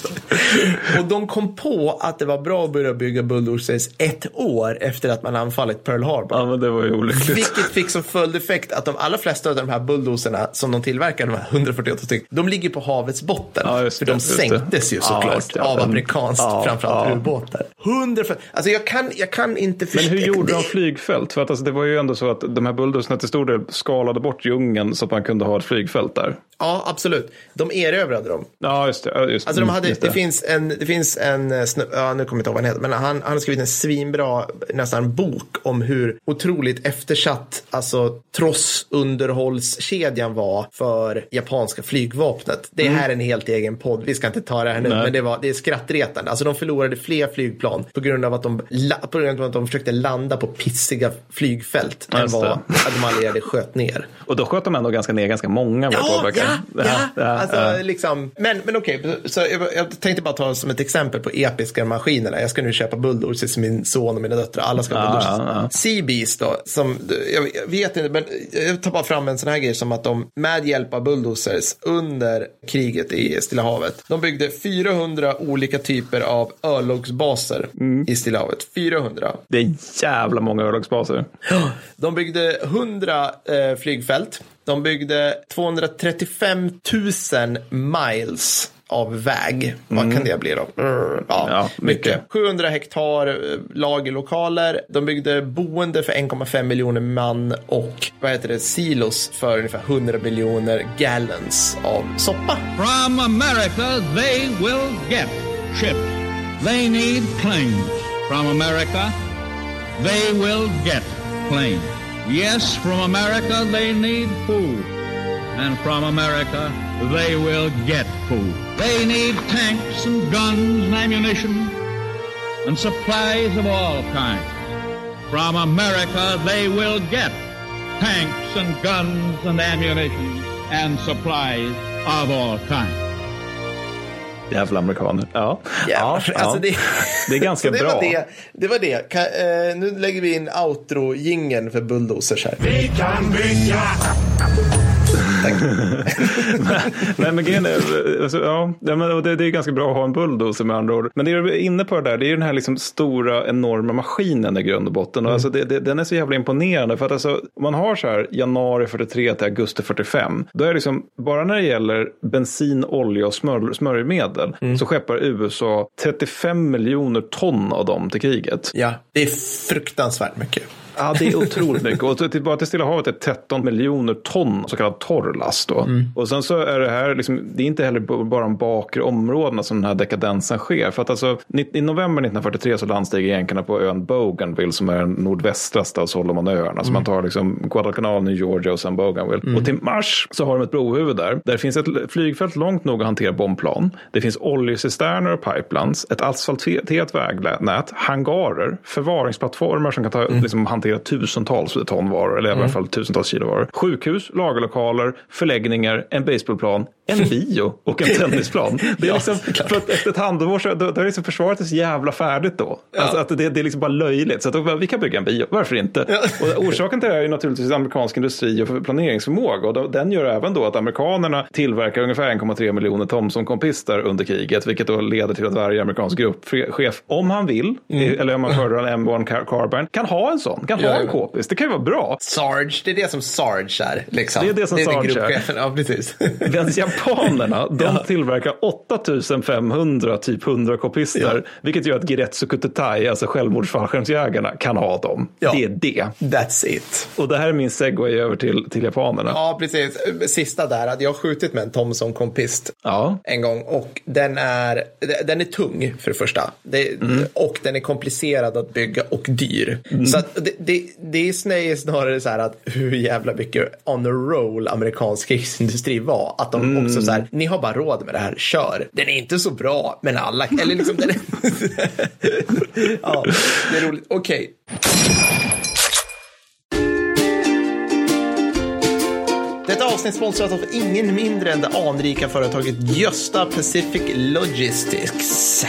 Och de kom på att det var bra att börja bygga bulldozers ett år efter att man anfallit Pearl Harbor. Ja, men det var ju olyckligt. Vilket fick som följdeffekt att de allra flesta av de här bulldozerna som de tillverkar, de här 148 stycken, de ligger på havets botten. Ja, just för det, de just det. sänktes ju Ja, såklart det. av amerikanskt, Ja, framförallt ja. ubåtar. 100 Alltså jag kan, jag kan inte Men förstå. hur gjorde de flygfält? För att alltså, det var ju ändå så att de här bulldozerna till stor del skalade bort djungeln så att man kunde ha ett flygfält där. Ja, absolut. De erövrade dem. Ja, just det. Just, Alltså de mm, hade, just det. finns en, det finns en eh, ja nu kommer jag inte ihåg vad han heter, men han, han har skrivit en svinbra nästan bok om hur otroligt eftersatt alltså trossunderhållskedjan var för japanska flygvapnet. Det här är en helt egen podd, vi ska inte ta det här nu, Nej. men det, var, det är skrattretande. Alltså de förlorade fler flygplan på grund av att de, på grund av att de försökte landa på pissiga flygfält än vad det. att de allierade sköt ner. Och då sköt de ändå ganska ner ganska många. Vad jag Ja, påpekar. ja, ja. Alltså, ja. Liksom, men men okej, så jag, jag tänkte bara ta som ett exempel på episka maskinerna. Jag ska nu köpa bulldozers till min son och mina döttrar. Alla ska ha Ja, bulldozers. ja, ja. Sea Beast då, som, jag, jag vet inte, men jag tar bara fram en sån här grej som att de med hjälp av bulldozers under kriget i Stilla havet, de byggde 400 olika typer av örlogsbaser Mm. i Stilla havet. 400. Det är jävla många örlogsbaser. De byggde 100 eh, flygfält. De byggde 235 000 miles av väg. Vad kan det bli då? Mm, Ja, Ja, mycket. mycket. 700 hektar eh, lagerlokaler. De byggde boende för 1,5 miljoner man och vad heter det, silos för ungefär 100 miljoner gallons av soppa. From America, they will get ships. They need planes. From America, they will get planes. Yes, from America, they need food. And from America, they will get food. They need tanks and guns and ammunition and supplies of all kinds. From America, they will get tanks and guns and ammunition and supplies of all kinds. Jävla amerikaner. Ja, Ja, ja, alltså det, det är ganska det bra. Var det, det var det. Kan, eh, nu lägger vi in outro jingeln för bulldozers här. Vi kan bygga! Nej, men grejen är, alltså, ja, ja, det, det är ganska bra att ha en bulldozer med andra ord. Men det du är inne på det där, det är ju den här liksom stora enorma maskinen i grund och botten. Och alltså, det, det, den är så jävla imponerande. För att alltså, om man har så här januari 43 till augusti 45, då är det liksom, bara när det gäller bensin, olja och smör, smörjmedel, så skeppar USA 35 miljoner ton av dem till kriget. Ja, det är fruktansvärt mycket. Ja, det är otroligt mycket. Och till, bara till Stilla havet är 13 miljoner ton så kallad torrlast. Då. Och sen så är det här, liksom, det är inte heller bara de bakre områdena som den här dekadensen sker. För att alltså, i november 1943 så landstiger jänkarna på ön Bougainville som är den nordvästraste av Solomonöarna. Så man tar liksom Guadalcanal, New Georgia och sen Bougainville. Och till mars så har de ett brohuvud där. Där finns ett flygfält långt nog att hantera bombplan. Det finns oljecisterner och pipelines, ett asfalterat vägnät, hangarer, förvaringsplattformar som kan ta, liksom, hantera tusentals ton varor, eller i alla fall tusentals kilo varor. Sjukhus, lagerlokaler, förläggningar, en baseballplan, en bio och en tennisplan. Det är Ja, liksom, för att efter ett halvår så då, då är liksom försvaret är så jävla färdigt då. Alltså att det, det är liksom bara löjligt. Så att då, vi kan bygga en bio, varför inte? Och orsaken till det här är ju naturligtvis amerikansk industri och planeringsförmåga. Och då, den gör även då att amerikanerna tillverkar ungefär 1,3 miljoner Thomson-kompistar under kriget. Vilket då leder till att varje amerikansk gruppchef, om han vill, eller om man föredrar en M1 Car- Carbine, kan ha en sån. Kan ha en k-pist. Det kan ju vara bra. Sarge, det är det som Sarge är. Liksom. Det är det som det Sarge är. Ja, precis. Japanerna, de tillverkar 8500 typ 100 kopistar. Ja. Vilket gör att Giretsu Kutetai, alltså självmordsfallskärmsjägarna, kan ha dem. Ja. Det är det. That's it. Och det här är min segway över till, till japanerna. Ja, precis. Sista där, att jag har skjutit med en Thomson kompist Ja. en gång och den är, den är tung för det första. Det, Och den är komplicerad att bygga och dyr. Så att det, det, det är snarare- så här att hur jävla mycket on a roll amerikansk krigsindustri var. Att de också så här, ni har bara råd med det här, kör. Den är inte så bra, men alla, eller liksom den är, Ja, det är roligt. Okej. Detta avsnitt sponsras av ingen mindre än det anrika företaget Gösta Pacific Logistics.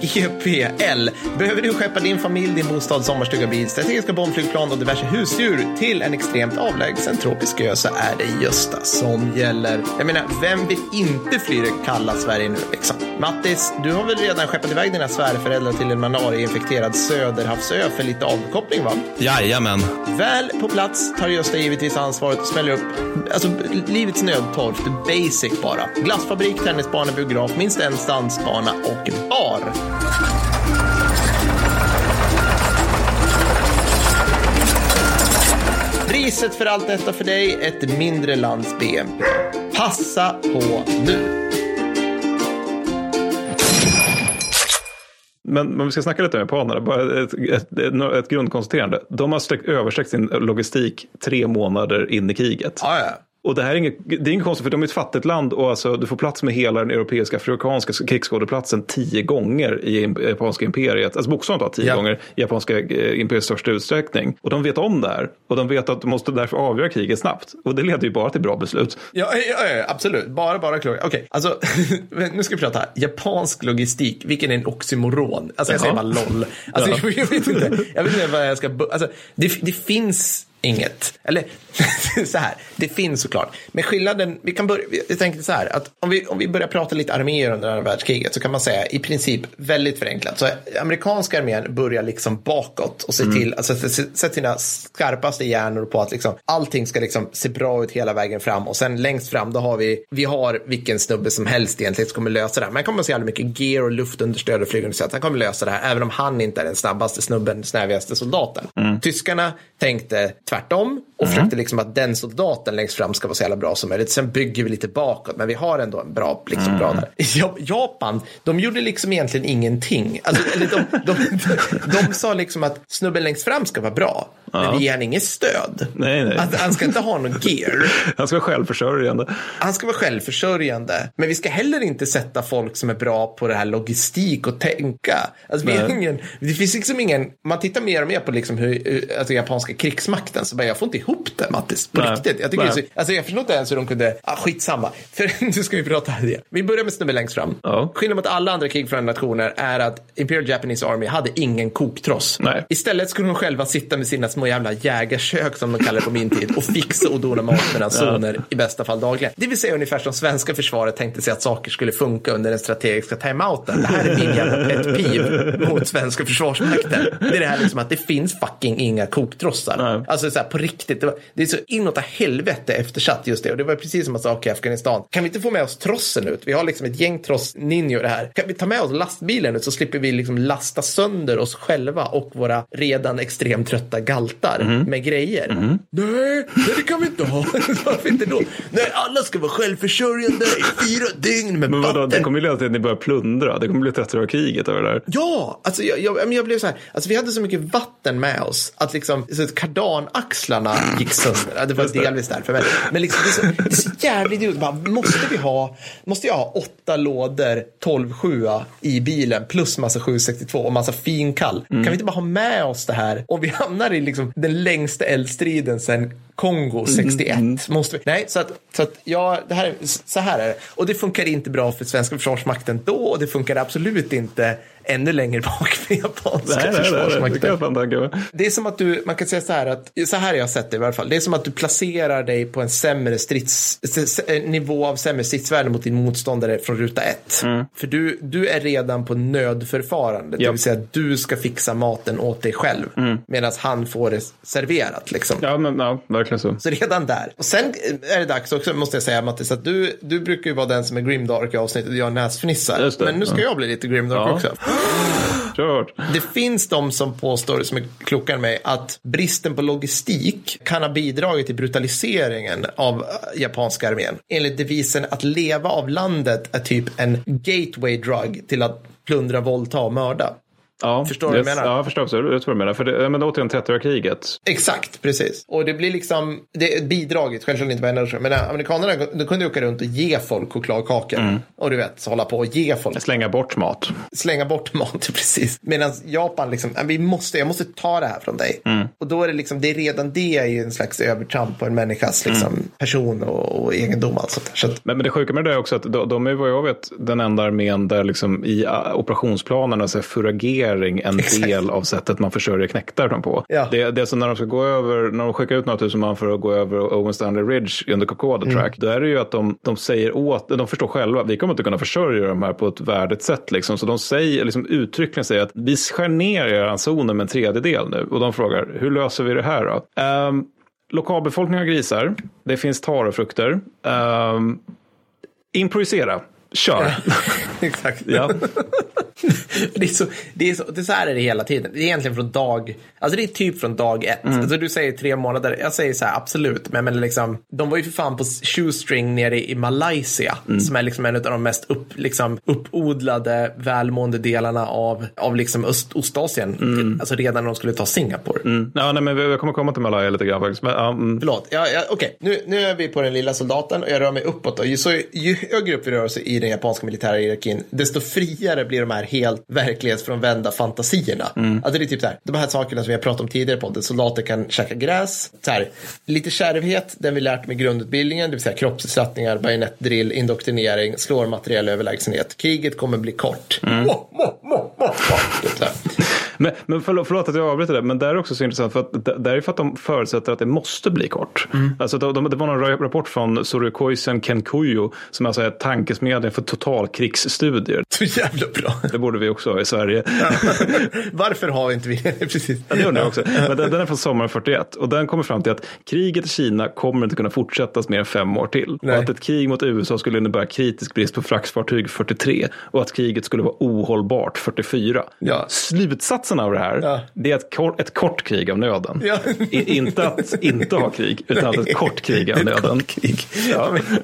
GPL. Behöver du skeppa din familj, din bostad, sommarstuga, bil, strategiska bombflygplan och diverse husdjur till en extremt avlägsen tropisk ö så är det Gösta som gäller. Jag menar, vem vill inte fly det kalla Sverige nu liksom? Mattis, du har väl redan skeppat iväg dina svärföräldrar till en malariainfekterad söderhavsö för lite avkoppling va? Jajamän. Väl på plats tar Gösta givetvis ansvaret och smäller upp alltså, livets nödtorft, basic bara. Glassfabrik, tennisbana, biograf, minst en dansbana och bar. Priset för allt detta för dig, ett mindre lands BNP. Passa på nu. Men, men vi ska snacka lite om japanerna. Bara ett, ett, ett, ett grundkonstaterande. De har sträckt, översträckt sin logistik tre månader in i kriget. Ja, ja. Och det här är inget, det är inget konstigt för de är ett fattigt land och alltså, du får plats med hela den europeiska afrikanska krigsskådeplatsen tio gånger i japanska imperiet. Alltså bokstavligt talat tio Ja. gånger i japanska eh, imperiets största utsträckning. Och de vet om det här. Och de vet att de måste därför avgöra kriget snabbt. Och det leder ju bara till bra beslut. Ja, ja, ja, absolut. Bara, bara klokt. Okej, alltså nu ska vi prata. Japansk logistik, vilken är en oxymoron? Alltså jag säger bara LOL. Alltså, Ja. jag, vet inte. Jag vet inte vad jag ska... Alltså, det, det finns inget. Eller så här, det finns såklart. Men skillnaden, vi kan börja, jag tänker så här, att om vi, om vi börjar prata lite arméer under andra världskriget så kan man säga i princip väldigt förenklat. Så amerikanska armén börjar liksom bakåt och se till, alltså sätta sina skarpaste hjärnor på att liksom allting ska liksom se bra ut hela vägen fram och sen längst fram då har vi, vi har vilken snubbe som helst egentligen som kommer lösa det här. Man kommer se jävla mycket gear och luftunderstöd och flygunderstöd. Han kommer lösa det här även om han inte är den snabbaste snubben, snävigaste soldaten. Tyskarna tänkte tvärtom och försökte liksom att den soldaten längst fram ska vara så jävla bra som möjligt. Sen bygger vi lite bakåt, men vi har ändå en bra, liksom, bra där. Ja- Japan, de gjorde liksom egentligen ingenting. Alltså, eller de, de, de, de sa liksom att snubben längst fram ska vara bra, men vi ger han inget stöd. Nej, nej. Att han ska inte ha någon gear. Han ska vara självförsörjande. Han ska vara självförsörjande. Men vi ska heller inte sätta folk som är bra på det här logistik och tänka. Alltså, vi är Nej. ingen, det finns liksom ingen, man tittar mer och mer på liksom hur, hur- alltså, japanska krigsmakten så bara, jag får inte ihop det Mattis. På Nej. riktigt. Jag, tycker det är så, alltså, jag förstår inte ens hur de kunde, ah, skitsamma. För nu ska vi prata här det. Vi börjar med snubben längst fram. Ja. Skillnaden mot alla andra krigförande nationer är att Imperial Japanese Army hade ingen koktross. Nej. Istället skulle de själva sitta med sina små jävla jägarkök som de kallar det på min tid och fixa och dona mat mellan zoner i bästa fall dagligen. Det vill säga ungefär som svenska försvaret tänkte sig att saker skulle funka under den strategiska timeouten. Det här är min jävla pet peeve mot svenska försvarsmakten. Det är det här liksom att det finns fucking inga koktrossar. Nej. Alltså så här, på riktigt, det, var, det är så inåt helvete eftersatt just det. Och det var precis som man sa i Afghanistan. Kan vi inte få med oss trossen ut? Vi har liksom ett gäng tross-ninjor här. Kan vi ta med oss lastbilen ut så slipper vi liksom lasta sönder oss själva och våra redan extremt trötta galtar Mhm. med grejer. Nej, nej, det kan vi inte ha. Varför inte då? Nej, alla ska vara självförsörjande i fyra dygn med Men vadå, det kommer ju leda till att ni börjar plundra. Det kommer bli 30 år kriget över det där. Ja, alltså jag, jag, jag blev så här, alltså vi hade så mycket vatten med oss att liksom, så att kardanaxlarna gick sönder. Ja, Det var delvis därför. Men, men liksom, det, är så, det är så jävligt. Bara, Måste vi ha, måste jag ha åtta lådor 12 7 i bilen plus massa 762 och massa finkall? Kan vi inte bara ha med oss det här? Och vi hamnar i liksom den längsta eldstriden sen Kongo 61. Måste vi. Nej, så att, så att ja, det här, så här är det. Och det funkar inte bra för svenska försvarsmakten då och det funkar absolut inte ännu längre bak för japanska Nej, nej, nej, nej, det kan försvarsmakten. jag fan tänka mig. Det är som att du, man kan säga så här att, så här har jag sett det i alla fall. Det är som att du placerar dig på en sämre strids, nivå av sämre stridsvärde mot din motståndare från ruta ett. För du, du är redan på nödförfarande, det Ja. vill säga att du ska fixa maten åt dig själv. Medan han får det serverat liksom. Ja, men ja, verkligen så. Så redan där. Och sen är det dags också, måste jag säga Mattis, att du, du brukar ju vara den som är grimdark i avsnittet och jag näsfnissar. Det. Men nu ska Ja. jag bli lite grimdark Ja. också. Kört. Det finns de som påstår, som är klokare än mig, att bristen på logistik kan ha bidragit till brutaliseringen av eh, japanska armén. Enligt devisen att leva av landet är typ en gateway drug till att plundra, våldta och mörda. Ja, Förstår du vad jag menar? Ja, jag förstår absolut vad du menar. För det, men återigen 30-åriga Exakt, precis. Och det blir liksom, det är bidraget, självklart inte person, men amerikanerna de kunde åka runt och ge folk chokladkakor. Och du vet, så hålla på och ge folk, Slänga bort mat. slänga bort mat, precis. Medan Japan liksom, "Nej, vi måste, jag måste ta det här från dig. Och då är det liksom, det är redan det är ju en slags övertramp på en människas liksom, person och, och egendom och sånt. Så att, Men, men det sjuka med det är också att de, de är vad jag vet den enda armén där liksom i uh, operationsplanerna så är furagering en Exakt. del av sättet man försörjer knektar dem på. Ja. Det, det är så när de ska gå över, när de skickar ut några tusen man för att gå över Owen Stanley Ridge under Kokoda Mm. Track, då är det ju att de, de säger åt, de förstår själva, vi kommer inte kunna försörja de här på ett värdigt sätt liksom. Så de säger, liksom uttryckligen säger att vi skär ner er ransoner med en tredjedel nu. Och de frågar, hur löser vi det här då? Um, lokalbefolkningen har grisar, det finns tarefrukter. Um, improvisera, kör. exakt. Ja. det, är så, det, är så, det är så här är det hela tiden. Det är egentligen från dag, alltså det är typ från dag ett. Alltså du säger tre månader, jag säger så här absolut, men, men liksom, de var ju för fan på shoestring nere i Malaysia, som är liksom en av de mest upp, liksom, uppodlade, välmående delarna av, av liksom Öst, Ostasien. Alltså redan när de skulle ta Singapore. Mm. Ja, nej, men vi- jag kommer komma till Malaya lite grann faktiskt. Men, ja, mm. Förlåt, ja, ja, okej. Nu, nu är vi på den lilla soldaten och jag rör mig uppåt. Då. Ju, så, ju högre upp vi rör oss i den japanska militära hierarkin, desto friare blir de här helt verklighetsfrånvända fantasierna. Alltså det är typ så här, de här sakerna som vi har pratat om tidigare på, att soldater kan käka gräs, så här, lite kärvhet, den vi lärt med grundutbildningen, det vill säga kroppsbestraffningar, bajonettdrill, indoktrinering, slår materiell överlägsenhet. Kriget kommer bli kort. Må, må, må, må. Typ så här. Men, men förlåt, förlåt att jag avbryter det, men det är också så intressant för att det, är för att de förutsätter att det måste bli kort. Alltså, de, de, det var någon ra- rapport från Soryokoisen Kenkuyo som alltså är tankesmedjan för totalkrigsstudier. Så jävla bra. Det borde vi också ha i Sverige. Varför har inte vi det? Precis. Ja, det undrar jag också. Men den, den är från sommaren 41 och den kommer fram till att kriget i Kina kommer inte kunna fortsättas mer än fem år till. Nej. Och att ett krig mot USA skulle innebära kritisk brist på fraktfartyg 43 och att kriget skulle vara ohållbart 44. Ja. Slutsatsen av det här, Ja. det är ett kort, ett kort krig av nöden. Ja. I, inte att inte ha krig, utan att ett kort krig av nöden. kort krig. Ja, men,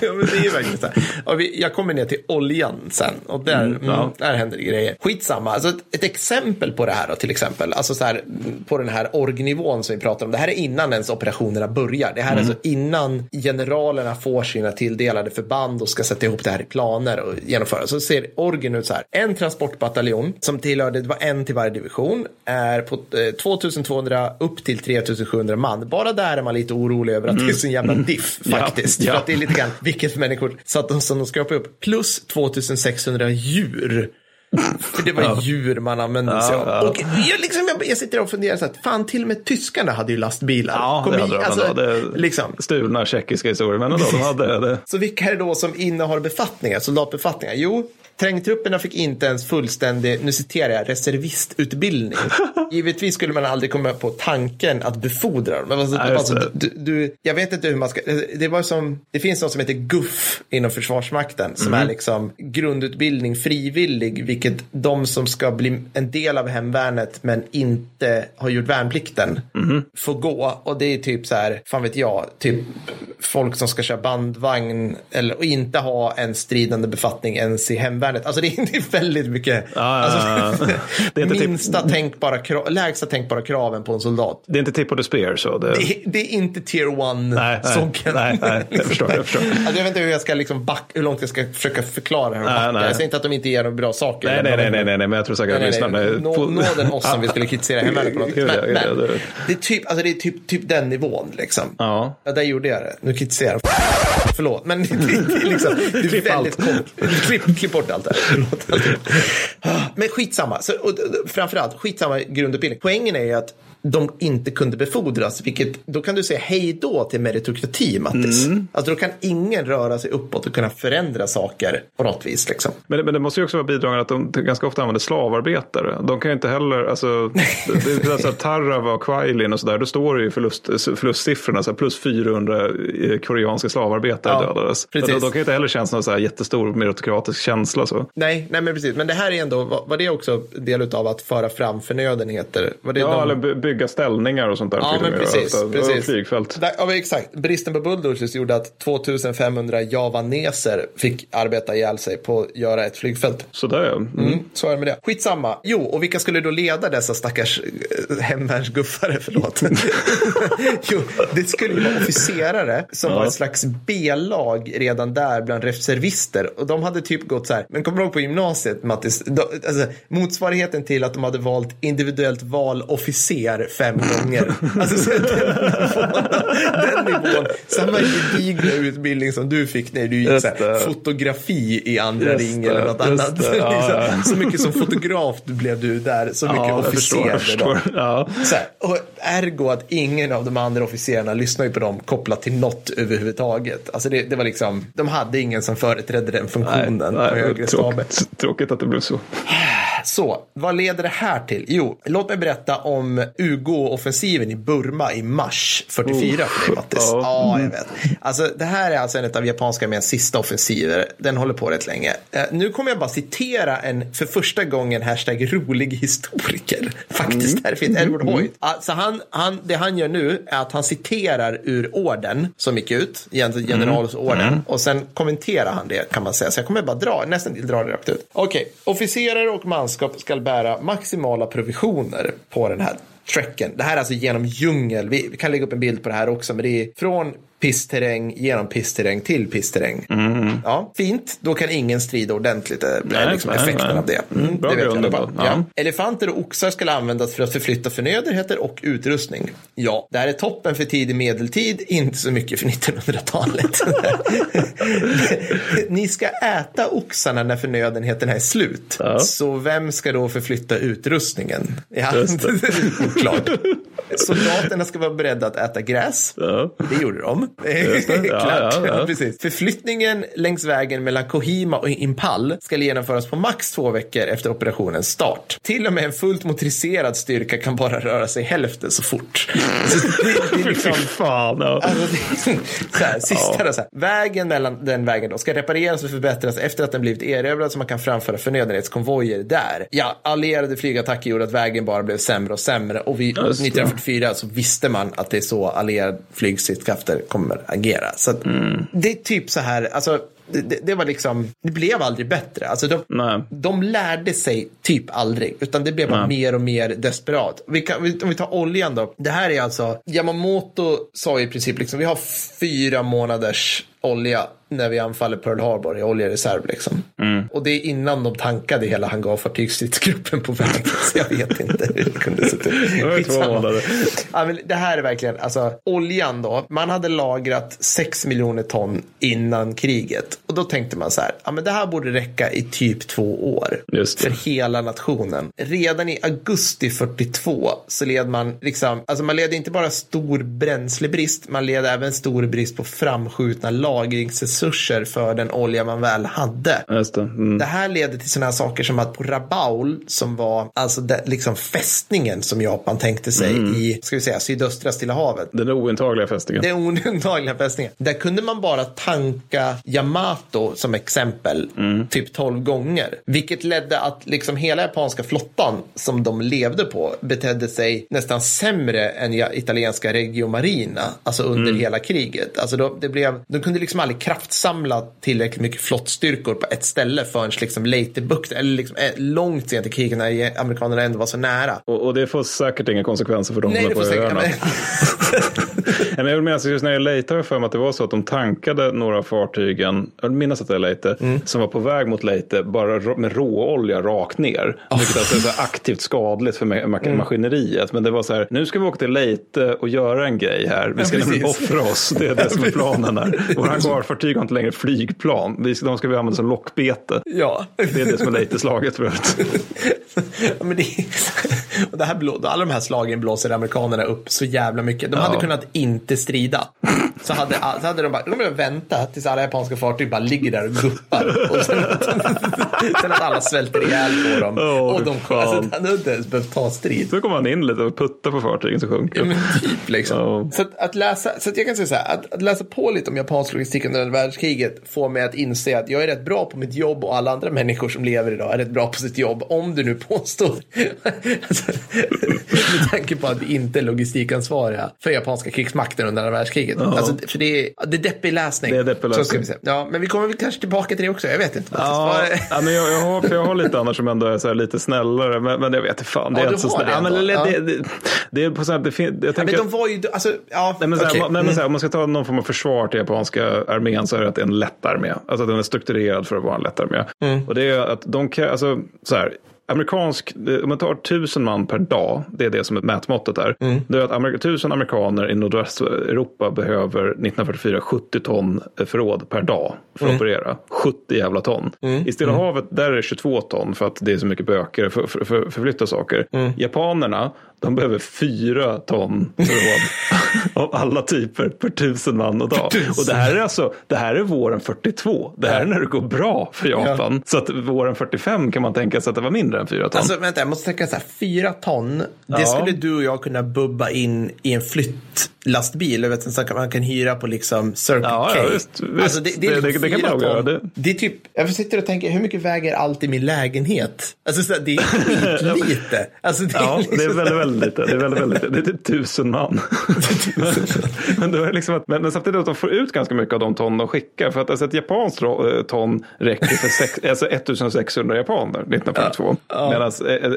ja, men det är ju verkligen så här. Och vi, jag kommer ner till oljan sen och där, mm, ja. där händer det grejer. Skitsamma, alltså ett, ett exempel på det här då, till exempel, alltså så här, mm, på den här orgnivån som vi pratar om. Det här är innan ens operationerna börjar. Det här är alltså innan generalerna får sina tilldelade förband och ska sätta ihop det här i planer och genomföra. Så ser orgen ut så här. En transportbataljon som tillhörde, det var en till varje division, är på eh, 2200 upp till 3700 man. Bara där är man lite orolig över att det är så en jävla diff Ja, faktiskt. ja. För att det är lite grann vilket människor så att de, som de skrapar upp. Plus 2600 djur. För det var djur man använde sig av. ja. Och jag, liksom, jag, jag sitter och funderar så att fan till och med tyskarna hade ju lastbilar. Ja, Kom det i- hade de. alltså, ändå. liksom. Stulna tjeckiska historier, men ändå, de hade det. Så vilka är det då som innehar befattningar, soldatbefattningar? Jo, trängtrupperna fick inte ens fullständig, nu citerar jag, reservistutbildning. Givetvis skulle man aldrig komma på tanken att befordra dem. Alltså, just alltså, du, du, jag vet inte hur man ska, det var som, det finns något som heter GUF inom Försvarsmakten som är liksom grundutbildning frivillig, vilket de som ska bli en del av hemvärnet men inte har gjort värnplikten får gå. Och det är typ så här, fan vet jag, typ folk som ska köra bandvagn eller och inte ha en stridande befattning ens i hemvärnet. Alltså det är, väldigt mycket. ja, alltså. Det är inte typ- minsta tänkbara krav, lägsta tänkbara kraven på en soldat. Det är inte tip of the spear så. Det... Det, det är inte tier one Nej, nej, soggen. nej, nej, jag förstår, jag förstår. Alltså, jag vet inte hur, jag ska liksom back, hur långt jag ska försöka förklara det här. och Nej, backa. nej. Jag säger inte att de inte ger bra saker. Nej, nej, nej, nej, nej, men jag tror säkert att lyssnarna... Nå, på- nåden oss om vi skulle kritisera hemvärnet på något. Gud, Men, men det är typ, alltså det är typ, typ den nivån liksom. Ja. Ja, där gjorde jag det. Nu kritiserar jag. Förlåt, men det, är liksom, det är Klipp väldigt kort. Klipp, klipp bort allt det här. Förlåt. Men skitsamma. Så, och, framförallt, skitsamma grundutbildning. Poängen är ju att de inte kunde befordras, vilket då kan du säga hej då till meritokrati, Mattis. Mm. Alltså då kan ingen röra sig uppåt och kunna förändra saker på något vis. Liksom. Men, det- men det måste ju också vara bidragande att de ganska ofta använder slavarbetare. De kan ju inte heller, alltså, det, det alltså Tarrava och Quailin och sådär, då står det ju förlust, förlustsiffrorna, så här, plus 400 eh, koreanska slavarbetare Ja, dödades. De, de kan ju inte heller känna någon så här jättestor meritokratisk känsla. Så. Nej, nej, men precis. Men det här är ändå, var, det också del av att föra fram förnödenheter? Var det Ja, de... eller bygga ställningar och sånt där. Ja, men göra. precis. Så, och precis. Flygfält. Där, ja, exakt. Bristen på bulldozers gjorde att 2500 javaneser fick arbeta ihjäl sig på att göra ett flygfält. Sådär ja. Mm. Mm, så är det med det. Skitsamma. Jo, och vilka skulle då leda dessa stackars eh, hemvärnsguffare? Förlåt. jo, det skulle vara officerare som var ett slags B-lag redan där bland reservister. Och de hade typ gått så här, men kommer du ihåg på gymnasiet, Mattis? De, alltså, motsvarigheten till att de hade valt individuellt val officer fem gånger. Alltså, så den, nivån, den nivån, samma gedigna utbildning som du fick när du gick så här, fotografi i andra Just ring eller något annat. det. Ja, Liksom, ja. Så mycket som fotograf blev du där, så mycket Ja, officer. förstår. Ja. Så här, och ergo att ingen av de andra officerarna lyssnar ju på dem kopplat till något överhuvudtaget. Alltså det, det var liksom, de hade ingen som företrädde den funktionen på högre staber. tråkigt, tråkigt att det blev så. Så, vad leder det här till? Jo, låt mig berätta om Ugo-offensiven i Burma i mars 44 för dig Mattis. Ja. Ja, jag vet. Alltså, det här är alltså en av japanska arméns sista offensiver. Den håller på rätt länge. Eh, nu kommer jag bara citera en för första gången hashtag rolig historiker. Faktiskt, här finns Edward Hoyt. Alltså han, han, det han gör nu är att han citerar ur orden som gick ut, gen- generalsorden, och sen kommenterar han det kan man säga. Så jag kommer bara dra, nästan dra det rakt ut. Okej, officerare och manskap ska bära maximala provisioner på den här trekken. Det här är alltså genom djungel. Vi, vi kan lägga upp en bild på det här också, men det är från pissterräng genom pissterräng till pissterräng. Ja, fint. Då kan ingen strida ordentligt. Det är Nej, liksom nej, effekten nej. av det. Mm, bra det grund. Ja. Ja. Elefanter och oxar skulle användas för att förflytta förnödenheter och utrustning. Ja, det här är toppen för tidig medeltid, inte så mycket för 1900-talet. Ni ska äta oxarna när förnödenheterna är slut. Ja. Så vem ska då förflytta utrustningen? Ja, är oklart. Soldaterna ska vara beredda att äta gräs. Ja. Det gjorde de. Det. Klart. Ja, ja. Precis. Förflyttningen längs vägen mellan Kohima och Impal ska genomföras på max två veckor efter operationens start. Till och med en fullt motoriserad styrka kan bara röra sig hälften så fort. Det, är liksom, fan. Alltså, vägen mellan den vägen då ska repareras och förbättras efter att den blivit erövrad så man kan framföra förnödenhetskonvojer där. Ja, allierade flygattacker gjorde att vägen bara blev sämre och sämre och vi 4 så visste man att det är så allierad flygstridskrafter kommer agera. Så mm. det är typ så här, alltså det, det, var liksom, det blev aldrig bättre. Alltså de, de lärde sig typ aldrig, utan det blev bara mer och mer desperat. Vi kan, om vi tar oljan då. Det här är alltså, Yamamoto sa i princip liksom, vi har fyra månaders olja när vi anfaller Pearl Harbor i oljereserv. Liksom. Mm. Och det är innan de tankade hela hangarfartygsstridsgruppen på vägen. Så jag vet inte hur det kunde se ut. Ja, men det här är verkligen, alltså oljan då. Man hade lagrat 6 miljoner ton innan kriget. Och då tänkte man så här, ja men det här borde räcka i typ två år. För hela nationen. Redan i augusti 42 så led man liksom, alltså man led inte bara stor bränslebrist, man led även stor brist på framskjutna lagringsresurser för den olja man väl hade. Just det. Mm. Det här leder till sådana saker som att på Rabaul, som var alltså det, liksom fästningen som Japan tänkte sig i, ska vi säga, sydöstra Stilla havet. Den ointagliga fästingen. Det är oundagliga fästningen. Där kunde man bara tanka Yamato som exempel typ 12 gånger. Vilket ledde att liksom hela japanska flottan som de levde på betedde sig nästan sämre än italienska Reggio Marina. Alltså under hela kriget. Alltså då, det blev, de kunde liksom aldrig kraftsamlat tillräckligt mycket flottstyrkor på ett ställe förrän liksom Leyte-bukten, eller liksom eh, långt sent i kriget när amerikanerna ändå var så nära. Och, och det får säkert inga konsekvenser för de Nej, som det får på öarna. säkert... Nej, men jag vill minnas, just när jag Leyte har jag för mig att det var så att de tankade några fartygen, jag vill minnas att det är Leyte, Mm. som var på väg mot Leyte bara med råolja rakt ner. Vilket alltså är så aktivt skadligt för ma- Mm. maskineriet. Men det var så här, nu ska vi åka till Leyte och göra en grej här. Vi ska Ja, offra oss, det är det som är planen här. Våra hangarfartyg har inte längre flygplan, de ska vi använda som lockbete. Ja. Det är det som är Leyte-slaget för övrigt. ja, men det, och det här blå, alla de här slagen blåser amerikanerna upp så jävla mycket. De hade Ja. kunnat inte strida. Så hade, så hade de bara de hade väntat tills alla japanska fartyg bara ligger där och guppar. Och sen, sen att alla svälter ihjäl på dem. Åh, och de, alltså, han hade inte ens behövt ta strid. Så kom han in lite och puttade på fartygen så sjunker Ja, men typ liksom. Ja. Så, att, att läsa, så att jag kan säga så här, att, att läsa på lite om japansk logistik under andra världskriget får mig att inse att jag är rätt bra på mitt jobb och alla andra människor som lever idag är rätt bra på sitt jobb. Om du nu påstår, alltså, med tanke på att vi inte är logistikansvariga för japanska krigsmakten under andra världskriget. Alltså, för det är, det är deppig läsning. Det är deppig Så ska läsning. vi säga. Ja, men vi kommer väl kanske tillbaka till det också, jag vet inte. Ja, ja, men jag, jag, har, för jag har lite annars som ändå är så här lite snällare. Men, men jag vet inte fan. Det Ja, är inte så snällt. Ja, men, det, Ja. det, det, det är på så här, det fin, jag Ja, tänker, men de var ju, alltså, ja, Nej, men så här, nej, men så här, Mm. om man ska ta någon form av försvar till japanska armén så är det att det är en lätt armé. Alltså att den är strukturerad för att vara en lätt armé. Mm. Och det är att de kan, alltså så här, amerikansk, om man tar tusen man per dag, det är det som är mätmåttet där. Mm. Det är att amer- tusen amerikaner i nordvästeuropa behöver 1944 70 ton förråd per dag för Mm. att operera. 70 jävla ton. I Stilla havet där är det 22 ton för att det är så mycket böcker för att för, för, förflytta saker. Mm. Japanerna, de behöver 4 ton förråd av alla typer per tusen man och dag. Och det här är alltså, det här är våren 42. Det här är när det går bra för Japan. Så att våren 45 kan man tänka sig att det var mindre än 4 ton. Alltså vänta, jag måste tänka så här, fyra ton, det Ja. skulle du och jag kunna bubba in i en flyttlastbil, jag vet, sak man kan hyra på liksom Circle Ja, K. ja, visst, visst. Alltså, det, det, är Det- liksom det- det kan man göra, det- Det är typ, jag sitter och tänker, hur mycket väger allt i min lägenhet? Alltså så det är skitlite. Alltså, det är Ja, det är liksom- väldigt, väldigt lite. Det är väldigt, väldigt lite. Det är typ tusen man. men, men, det är liksom att, men, men samtidigt att de får ut ganska mycket av de ton de skickar. För att alltså, ett japanskt eh, ton räcker för sex, alltså 1600 japaner 1942. Medan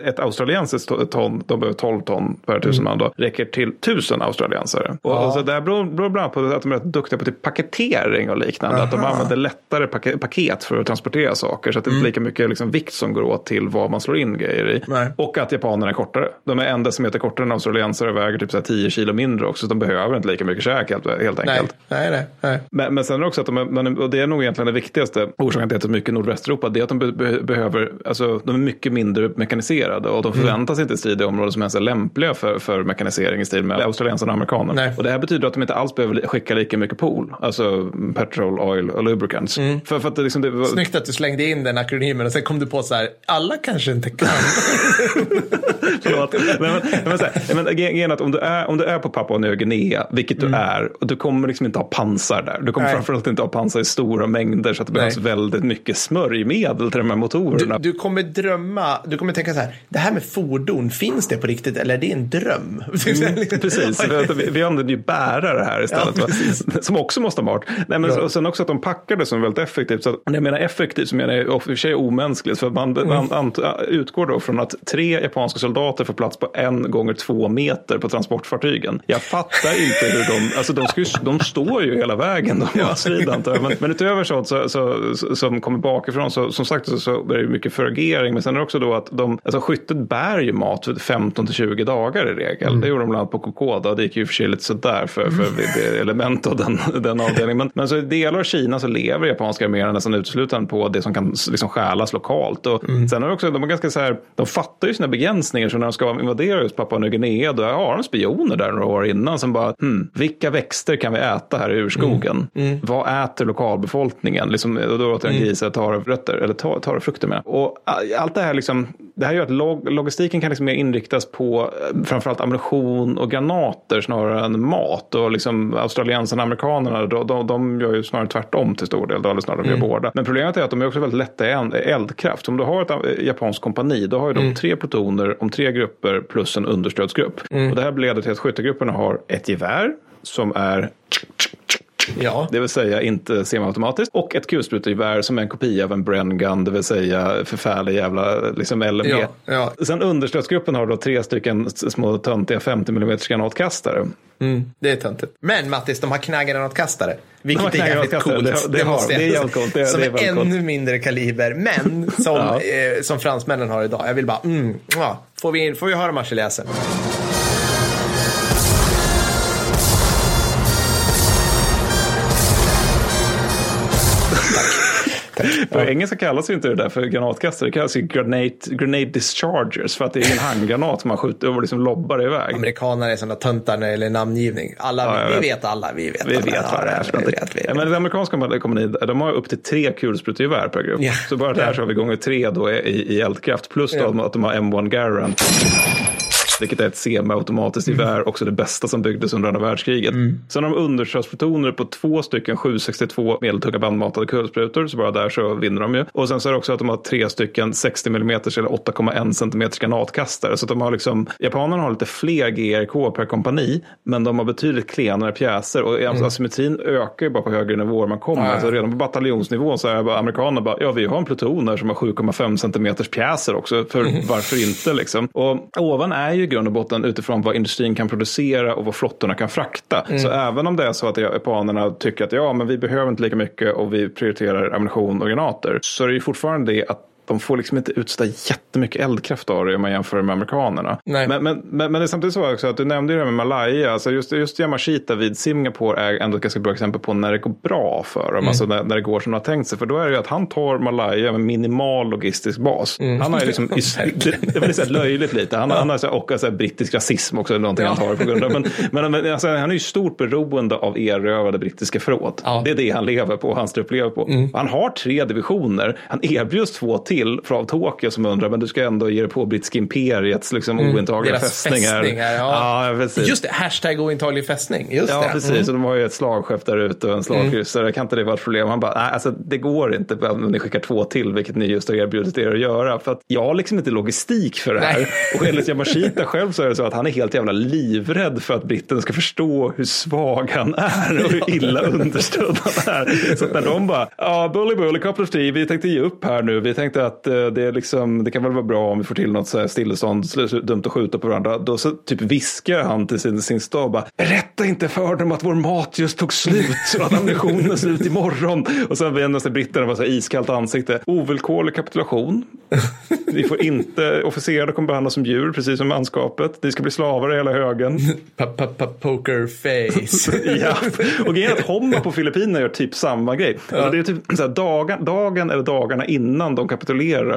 ett australiensiskt to- ton, de behöver 12 ton per tusen man då, räcker till tusen australiensare. Och, och så det här beror, beror bland annat på att de är rätt duktiga på typ paketering och liknande. Att de använder lättare pake- paket för att transportera saker. Så att det inte är lika mycket liksom, vikt som går åt till vad man slår in grejer i. Nej. Och att japanerna är kortare. De är en decimeter kortare än australiensare och väger typ så här 10 kilo mindre också. Så de behöver inte lika mycket käk helt, helt enkelt. nej, nej. nej. Men, men sen är det också att de är, och det är nog egentligen det viktigaste orsaken till att det är så mycket nordvästeuropa. Det är att de be, be, behöver, alltså de är mycket mindre mekaniserade och de förväntas inte strida i områden som ens är lämpliga för, för mekanisering i stil med australiensarna och amerikanerna. Nej. Och det här betyder att de inte alls behöver skicka lika mycket pool, alltså petrol, oil och lubricants. För, för att det, liksom, det, Snyggt att du slängde in den akronymen och sen kom du på så här, alla kanske inte kan. Förlåt. Men, men, men, så här, men grejen är att om du är, om du är på Papua Nya Guinea, vilket du är, och du kommer liksom inte ha pansar där. Du kommer Nej. framförallt inte ha pansar i stora mängder så att det Nej. behövs väldigt mycket smörjmedel till de här motorerna. Du, du kommer drömma, du kommer tänka så här, det här med fordon, finns det på riktigt eller är det en dröm? Precis, för att vi, vi använder ju bärare här istället. Ja, som också måste ha smart. Nej, men, och sen också att de packar det som väldigt effektivt. Så att, när jag menar effektivt så menar jag i och för sig omänskligt. För man, Mm. man ant, utgår då från att tre japanska soldater får plats på en gånger två meter på transportfartygen. Jag fattar inte hur de, alltså de, ju, de står ju hela vägen de ja. strider, men, men utöver sånt så, så, så, som kommer bakifrån så som sagt så, så är det mycket förgering. Men sen är det också då att de, alltså skyttet bär ju mat för 15 till 20 dagar i regel. Det gjorde de bland annat på Kokoda. Det gick ju för sig lite sådär för, för det element av den, den avdelningen. Men, men så i delar av Kina så lever japanska arméerna nästan uteslutande på det som kan liksom stjälas lokalt. Och Sen är det också, de är ganska så här, de fattar ju sina begränsningar. Så när de ska invadera just Papua Nya Guinea, då har de spioner där några år innan som bara, hmm, vilka växter kan vi äta här i urskogen? Vad äter lokalbefolkningen? Liksom, och då låter den grisar tarvrötter, eller tar, tarvfrukter med. Och a- allt det här liksom, det här gör att log, logistiken kan liksom mer inriktas på eh, framförallt ammunition och granater snarare än mat. Och liksom australiensarna och amerikanerna, de, de, de gör ju snarare tvärtom till stor del. Då, eller snarare de gör båda. Men problemet är att de är också väldigt lätta i eldkraft. Om du har ett eh, japanskt kompani, då har ju de tre plutoner om tre grupper plus en understödsgrupp. Och det här leder till att skyttegrupperna har ett gevär som är Ja. Det vill säga inte semiautomatiskt. Och ett kulsprutegevär som är en kopia av en Bren Gun, det vill säga förfärlig jävla liksom LMG. Ja, ja. Sen understödsgruppen har då tre stycken små töntiga 50 mm granatkastare. Det är töntigt. Men Mattis, de har knallgranatkastare. De Vilket har är jävligt coolt. det- det har- måste jag det är jävligt coolt, det- som det är är, väldigt coolt. ännu mindre kaliber, men som, Ja. eh, som fransmännen har idag. Jag vill bara, mm, ja. får, vi, får vi höra marseljäsen? På engelska kallas ju inte det där för granatkastare, det kallas ju grenade, grenade dischargers för att det är en handgranat som man skjuter och liksom lobbar iväg. Amerikaner är sådana töntar när det gäller namngivning. Alla, Ja, jag vi vet. alla, vi vet Vi alla. vet vad det är för vi någonting. vi Ja, men det amerikanska kompaniet, de har upp till tre kulsprutegevär per grupp. Ja. Så bara där så har vi gånger tre då i, i eldkraft. Plus då Ja. att de har M1 Garand. Vilket är ett semiautomatiskt gevär, också det bästa som byggdes under andra världskriget. Sen har de understödsplutoner på två stycken 762 medeltunga bandmatade kulsprutor, så bara där så vinner de ju. Och sen så är det också att de har tre stycken 60 mm eller 8,1 cm granatkastare. Så de har liksom, japanerna har lite fler GRK per kompani, men de har betydligt klenare pjäser. Och asymmetrin ökar ju bara på högre nivåer man kommer. Ja, ja. Så redan på bataljonsnivå så är bara, amerikanerna bara, ja vi har en pluton här som har 7,5 cm pjäser också, för varför inte liksom. Och ovan är ju i grund och botten utifrån vad industrin kan producera och vad flottorna kan frakta. Så även om det är så att japanerna tycker att ja, men vi behöver inte lika mycket och vi prioriterar ammunition och granater, så är det ju fortfarande det att de får liksom inte utstå jättemycket eldkraft av det om man jämför med amerikanerna. Men, men, men, men det är samtidigt så också att du nämnde ju det här med Malaya. Alltså just, just Yamashita vid Singapore är ändå ett ganska bra exempel på när det går bra för dem. Alltså när, när det går som de har tänkt sig. För då är det ju att han tar Malaya med minimal logistisk bas. Han har ju liksom, det, var lite löjligt lite. Han, han har så, här- och så här, brittisk rasism också, någonting han tar på grund av. Men, men, men alltså, han är ju stort beroende av erövrade brittiska förråd. Ja. Det är det han lever på, hans trupp lever på. Han har tre divisioner. Han erbjuds två till från Tokyo som undrar, men du ska ändå ge dig på brittiska imperiets liksom, ointagliga Deras fästningar. fästningar, ja. ja precis. Just det, hashtag ointaglig fästning. Just Ja, det. precis. Mm. Och de har ju ett slagskepp där ute och en slagkryssare. Kan inte det vara ett problem? Han bara, nej, alltså det går inte om ni skickar två till, vilket ni just har erbjudit er att göra. För att jag har liksom inte logistik för det här. Nej. Och enligt Yamashita själv så är det så att han är helt jävla livrädd för att britten ska förstå hur svag han är och hur illa understödd han är. Så att när de bara, ja, bully bully, couple of tea, vi tänkte ge upp här nu. Vi tänkte att eh, det, är liksom, det kan väl vara bra om vi får till något så här stillestånd, dumt att skjuta på varandra. Då så typ viskar han till sin, sin stab, bara, berätta inte för dem att vår mat just tog slut och att ammunitionen är slut imorgon. Och sen vänder sig britterna med så iskallt ansikte. Ovillkorlig kapitulation. Vi får inte, officerare kommer behandlas som djur, precis som manskapet. Ni ska bli slavar i hela högen. Pa- pa- pa- Poker face. ja. Och grejen är att Homma på Filippinerna gör typ samma grej. Alltså det är typ så här, dagen, dagen eller dagarna innan de kapitulerar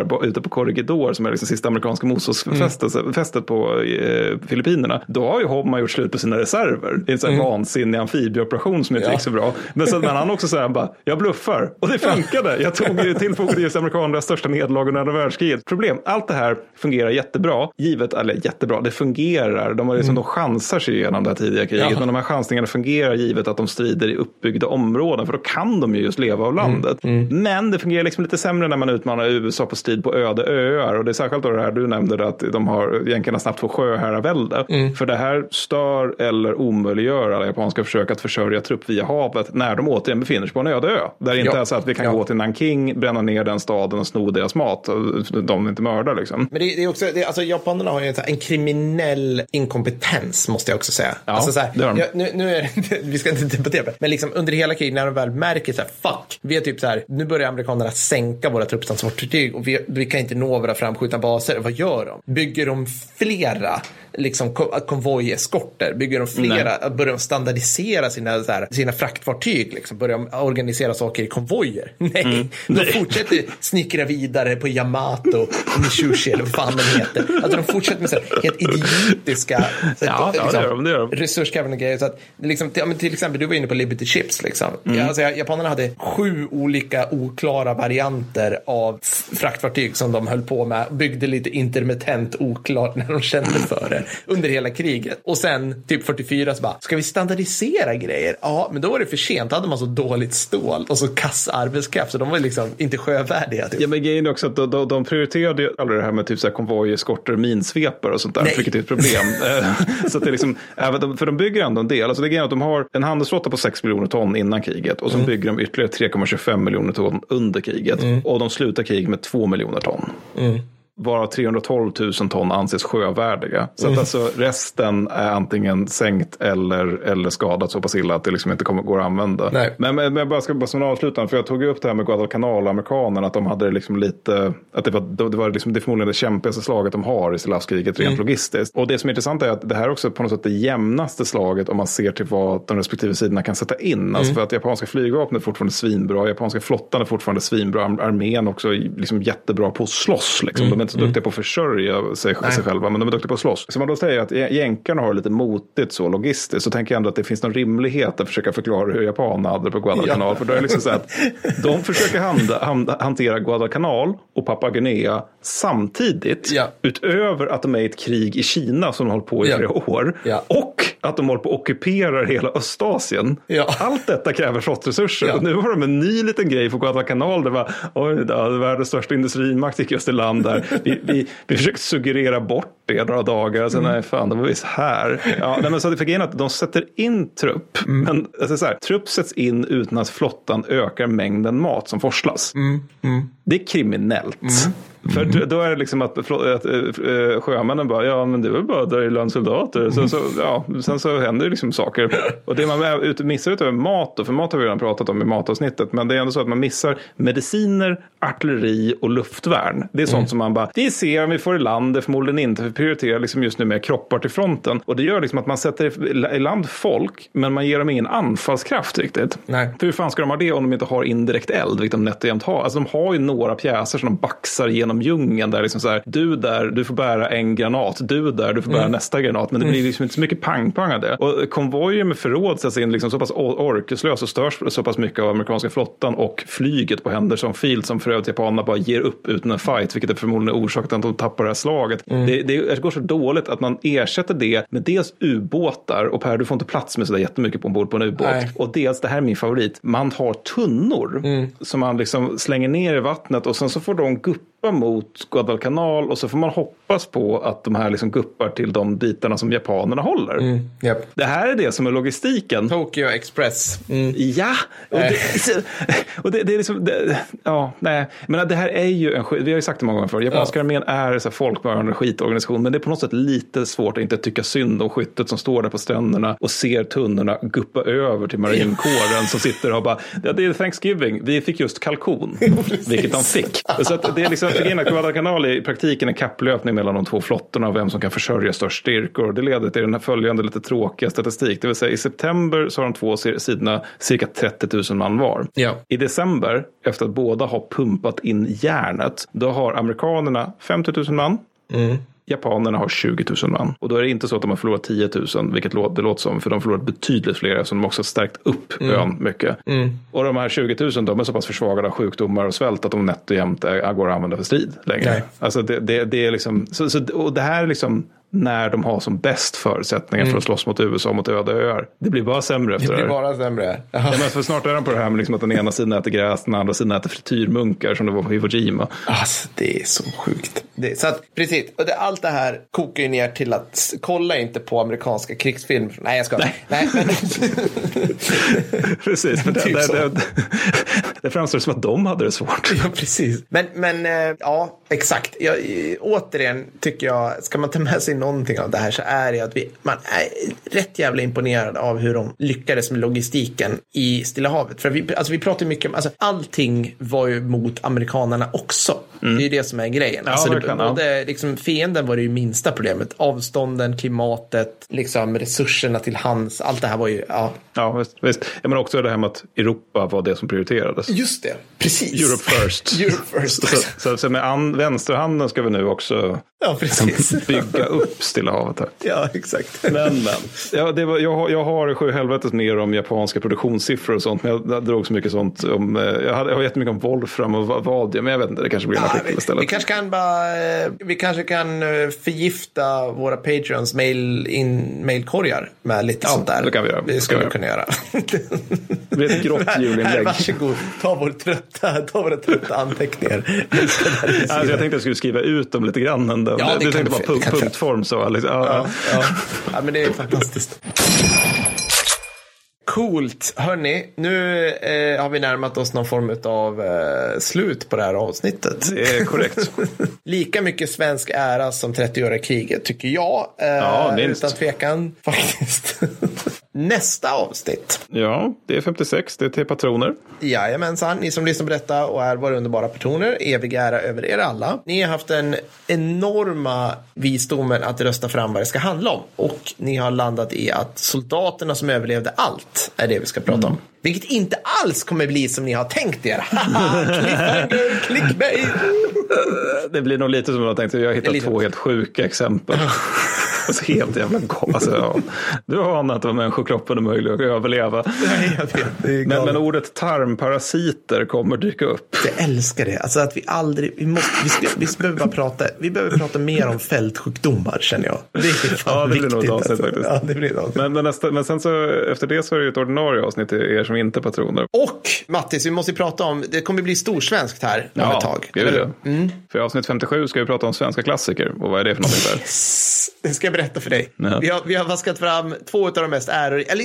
på, ute på Corregidor som är liksom sista amerikanska motståndsfästet fästet på eh, Filippinerna. Då har ju Homma gjort slut på sina reserver. Det är en sån här vansinnig amfibieoperation som inte Ja. gick så bra. Men, så, men han också säger bara, jag bluffar. Och det funkade. Jag tog ju tillfogade just amerikanernas största nederlag under andra världskriget. Problem, allt det här fungerar jättebra. Givet, eller jättebra, det fungerar. De, har liksom, de chansar sig igenom det här tidiga kriget. Ja. Men de här chansningarna fungerar givet att de strider i uppbyggda områden. För då kan de ju just leva av landet. Men det fungerar liksom lite sämre när man utmanar USA på strid på öde öar. Och det är särskilt då det här du nämnde att de har egentligen snabbt få sjöherravälde. För det här stör eller omöjliggör alla japanska försök att försörja trupp via havet när de återigen befinner sig på en öde ö. Där det inte Ja. är så att vi kan Ja. gå till Nanking, bränna ner den staden och sno deras mat. De inte mördar liksom. Men det, det är också, det, alltså japanerna har ju en, en kriminell inkompetens måste jag också säga. Ja, alltså så här, det har de. ja, nu, nu är vi ska inte debattera men liksom under hela kriget när de väl märker så här, fuck, vi är typ så här, nu börjar amerikanerna sänka våra trupptransportfartyg och vi, vi kan inte nå våra framskjutna baser. Vad gör de? Bygger de flera liksom ko- konvojeskorter? Bygger de flera, börjar de standardisera sina, så här, sina fraktfartyg? Liksom? Börjar de organisera saker i konvojer? Nej, de fortsätter snickra vidare på Yamato Mishushi eller vad fan de heter. Alltså de fortsätter med så här, helt idiotiska så Ja, att, ja, det gör de, det gör de. resurskrävande grejer. Så att, liksom, till, till exempel, du var inne på Liberty Chips. Liksom. Mm. Alltså, japanerna hade sju olika oklara varianter av fraktfartyg som de höll på med. Byggde lite intermittent oklart när de kände för det. Under hela kriget. Och sen typ 44 så bara, ska vi standardisera grejer? Ja, men då var det för sent. Då hade man så dåligt stål och så kass arbetskraft så de var liksom inte sjövärdiga. Typ. Ja, men grejen är också att de, de, de prioriterade ju aldrig det här med typ så här minsvepare och sånt där, Nej. vilket är ett problem. Eh, så att det är liksom, även för de bygger ändå en del. Alltså det är grejen att de har en handelsflotta på 6 miljoner ton innan kriget och så Mm. bygger de ytterligare 3,25 miljoner ton under kriget. Och de slutar kriget med 2 miljoner ton. Mm. Varav 312 000 ton anses sjövärdiga. Så Mm. att alltså resten är antingen sänkt eller, eller skadat så pass illa att det liksom inte kommer, går att använda. Nej. Men, men, men jag bara ska bara som en avslutande, för jag tog upp det här med Guadalcanal, amerikanerna, att de hade liksom lite, att det var, det var liksom, det förmodligen det kämpigaste slaget de har i Stillahavskriget rent logistiskt. Och det som är intressant är att det här är också på något sätt det jämnaste slaget om man ser till vad de respektive sidorna kan sätta in. Alltså för att japanska flygvapnet är fortfarande svinbra, japanska flottan är fortfarande svinbra, ar- armén också liksom jättebra på att slåss. Liksom. Är inte så duktiga på att försörja sig, sig själva, men de är duktiga på att slåss. Så man då säger att jä- jänkarna har det lite motigt så logistiskt, så tänker jag ändå att det finns någon rimlighet att försöka förklara hur japanerna hade det på Guadalcanal. För då är det liksom så att de försöker handa, hand, hantera Guadalcanal och Papua Guinea samtidigt, Ja. utöver att de är i ett krig i Kina som de hållit på i Ja. flera år, Ja. och att de håller på att ockupera hela Östasien. Ja. Allt detta kräver flottresurser. Ja. Och nu har de en ny liten grej på Guadalcanal. Det var, oj då, världens största industrimakt gick just i land där. Vi, vi, vi försökte suggerera bort det några dagar. Sen, nej fan, det var visst här. Ja, nej, men så det är att de sätter in trupp. Men alltså, så här, trupp sätts in utan att flottan ökar mängden mat som forslas. Det är kriminellt. För då- är det liksom att, att äh, sjömännen bara, ja men det är väl bara där i land soldater. Så, så, ja, sen så händer det liksom saker. Och det man missar utöver mat, då, för mat har vi redan pratat om i matavsnittet, men det är ändå så att man missar mediciner, artilleri och luftvärn. Det är sånt som man bara, vi ser om vi får i land, det förmodligen inte, för vi prioriterar liksom just nu med kroppar till fronten. Och det gör liksom att man sätter i land folk, men man ger dem ingen anfallskraft riktigt. Nej. För hur fan ska de ha det om de inte har indirekt eld, vilket de nätt och jämt har? Alltså de har ju några pjäser som de baxar genom djungeln där liksom så här, du där, du får bära en granat, du där, du får bära nästa granat, men det blir liksom inte så mycket pang-pang av det. Och konvojer med förråd sätts in liksom så pass or- orkeslöst och störs så pass mycket av amerikanska flottan och flyget på Henderson Field som för övrigt japanerna bara ger upp utan en fight, vilket är förmodligen orsaken till att de tappar det här slaget. Det, det går så dåligt att man ersätter det med dels ubåtar, och Per, du får inte plats med sådär jättemycket på ombord på en ubåt. Nej. Och dels, det här är min favorit, man har tunnor som man liksom slänger ner i vattnet och sen så får de guppa mot Guadalcanal och så får man hoppas på att de här liksom guppar till de bitarna som japanerna håller. Japp. Det här är det som är logistiken. Tokyo Express. Ja, och det, och det, det är liksom, det, ja, nej, men det här är ju en vi har ju sagt det många gånger förr, japanska armén är så folkmördande skitorganisation, men det är på något sätt lite svårt att inte tycka synd om skyttet som står där på stränderna och ser tunnorna guppa över till marinkåren som sitter och bara, ja, det är Thanksgiving, vi fick just kalkon, vilket de fick. Så att det är liksom, för grejen att Guadalcanal i praktiken en kapplöpning mellan de två flottorna och vem som kan försörja störst styrkor. Det leder till den här följande lite tråkiga statistik, det vill säga i september så har de två si- sidorna cirka 30 000 man var. Ja. I december, efter att båda har pumpat in järnet, då har amerikanerna 50 000 man. Japanerna har 20 000 man. Och då är det inte så att de har förlorat 10 000, vilket det låter som, för de har förlorat betydligt fler eftersom de också har stärkt upp ön mycket. Och de här 20 000, de är så pass försvagade av sjukdomar och svält att de nätt och jämnt är, går att använda för strid längre. Nej. Alltså det, det, det är liksom, så, så, och det här är liksom när de har som bäst förutsättningar för att slåss mot USA mot öde öar. Det blir bara sämre efter Det det blir här. bara sämre. Ja, men för snart är de på det här med liksom att den ena sidan äter gräs, den andra sidan äter frityrmunkar som det var på Iwo Jima. Alltså, det är så sjukt. Det, så att, precis. Och det, allt det här kokar ju ner till att kolla inte på amerikanska krigsfilmer. Nej, jag ska. Nej. Nej, Precis, men det, Typ det, det, det framstår som att de hade det svårt. ja, precis. Men, men eh, ja, exakt. Jag, återigen tycker jag, ska man ta med sig någonting av det här så är det att vi, man är rätt jävla imponerad av hur de lyckades med logistiken i Stilla havet. För vi, alltså, vi pratar mycket om, alltså, allting var ju mot amerikanerna också. Det är ju det som är grejen. Ja, alltså, det, ja. både, liksom, fienden var det ju minsta problemet. Avstånden, klimatet, liksom, resurserna till hands. Allt det här var ju, ja. Ja, visst. visst. Ja, men också det här med att Europa var det som prioriterades. Just det, precis. Europe first. Europe first. Så, så, så med an, vänsterhanden ska vi nu också Ja, precis. bygga upp Stilla havet här. ja, exakt. Men, men. Ja, det var, jag, jag har sju helvetes mer om japanska produktionssiffror och sånt. Men jag, jag drog så mycket sånt om, eh, jag, hade, jag har jättemycket om Wolfram och va- Vadia, men jag vet inte, det kanske blir artikel vi, istället. vi kanske kan bara, eh, vi kanske kan eh, förgifta våra patreons mail, in, mailkorgar med lite Ja, sånt där. det kan vi göra. Det skulle vi kunna göra. Det blir ett grått julinlägg. varsågod, ta, vår trötta, ta våra trötta anteckningar. Alltså, jag tänkte att jag skulle skriva ut dem lite grann. Ändå. Ja, det du tänkte bara punkt, punktform så. Liksom. Ja. ja. ja, men det är fantastiskt. Coolt. Hörni, nu eh, har vi närmat oss någon form av eh, slut på det här avsnittet. Det är korrekt. Lika mycket svensk ära som 30-åriga kriget tycker jag. Eh, Ja, minst. utan tvekan faktiskt. Nästa avsnitt. Ja, det är 56. Det är till patroner. Jajamensan, ni som lyssnar på detta och är våra underbara personer, evig ära över er alla. Ni har haft den enorma visdomen att rösta fram vad det ska handla om. Och ni har landat i att soldaterna som överlevde allt är det vi ska prata om. Vilket inte alls kommer bli som ni har tänkt er. Cliffhanger, clickbait. Det blir nog lite som jag tänkte. Jag har hittat två helt sjuka exempel. Alltså helt jävla galet. Alltså, ja. Du anar att de människokroppen är möjlig att överleva. Jag vet, det är Men, men ordet tarmparasiter kommer dyka upp. Jag älskar det. Alltså att vi aldrig, vi måste, vi, ska, vi behöver bara prata, vi behöver prata mer om fältsjukdomar känner jag. Det är fan Ja, det blir viktigt. avsnitt alltså. faktiskt. Ja, det blir avsnitt. Men, men, nästa, men sen så efter det så är det ju ett ordinarie avsnitt till er som inte är patroner. Och Mattis, vi måste ju prata om, det kommer bli storsvenskt här om ett tag. ja. hur? Mm. För i avsnitt 57 ska vi prata om svenska klassiker. Och vad är det för någonting där? Yes, Det ska berätta för dig. Ja. Vi, har, vi har vaskat fram två av de mest äror, eller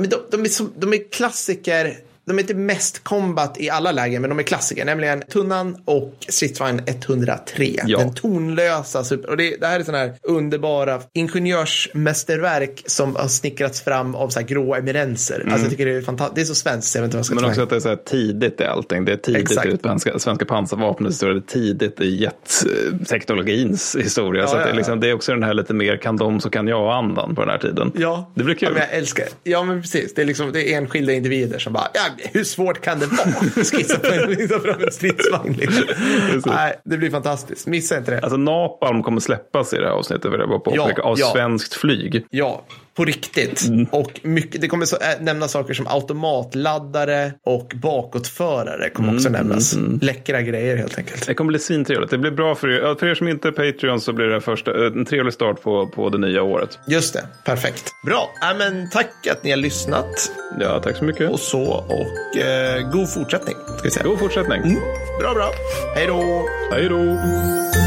men de, de, är som, de är klassiker. De är inte mest combat i alla lägen, men de är klassiker. Nämligen Tunnan och Stridsvagn 103. Ja. Den tonlösa. Super, och det, det här är sådana här underbara ingenjörsmästerverk som har snickrats fram av så här grå eminenser. Alltså jag tycker det är fantastiskt. Det är så svenskt, jag vet inte vad jag ska Mm. Men också att det är så här tidigt i allting. Det är tidigt Exakt. i svenska, svenska pansarvapnets historia. Det är tidigt i jetteknologins historia. så Ja, det, ja, är liksom, det är också den här lite mer kan de så kan jag-andan på den här tiden. Ja, Det blir kul. Ja, men jag älskar det. Ja, men precis. Det är, liksom, det är enskilda individer som bara, ja, hur svårt kan det vara? Skissa på en, skissa fram en stridsvagn. Liksom. Nej, det blir fantastiskt. Missa inte det. Alltså Napalm kommer släppas i det här avsnittet vill jag bara påpeka. Ja, av ja. svenskt flyg. Ja, på riktigt. Mm. Och mycket, det kommer så, äh, nämnas saker som automatladdare och bakåtförare kommer Mm, också nämnas. Läckra grejer helt enkelt. Det kommer bli svintrevligt. Det blir bra för er. För er som inte är Patreon så blir det första, eh, en trevlig start på, på det nya året. Just det, perfekt. Bra, äh, men tack att ni har lyssnat. Ja, tack så mycket. Och så, och eh, god fortsättning. Ska vi säga. God fortsättning. Bra, bra. Hej då. Hej då.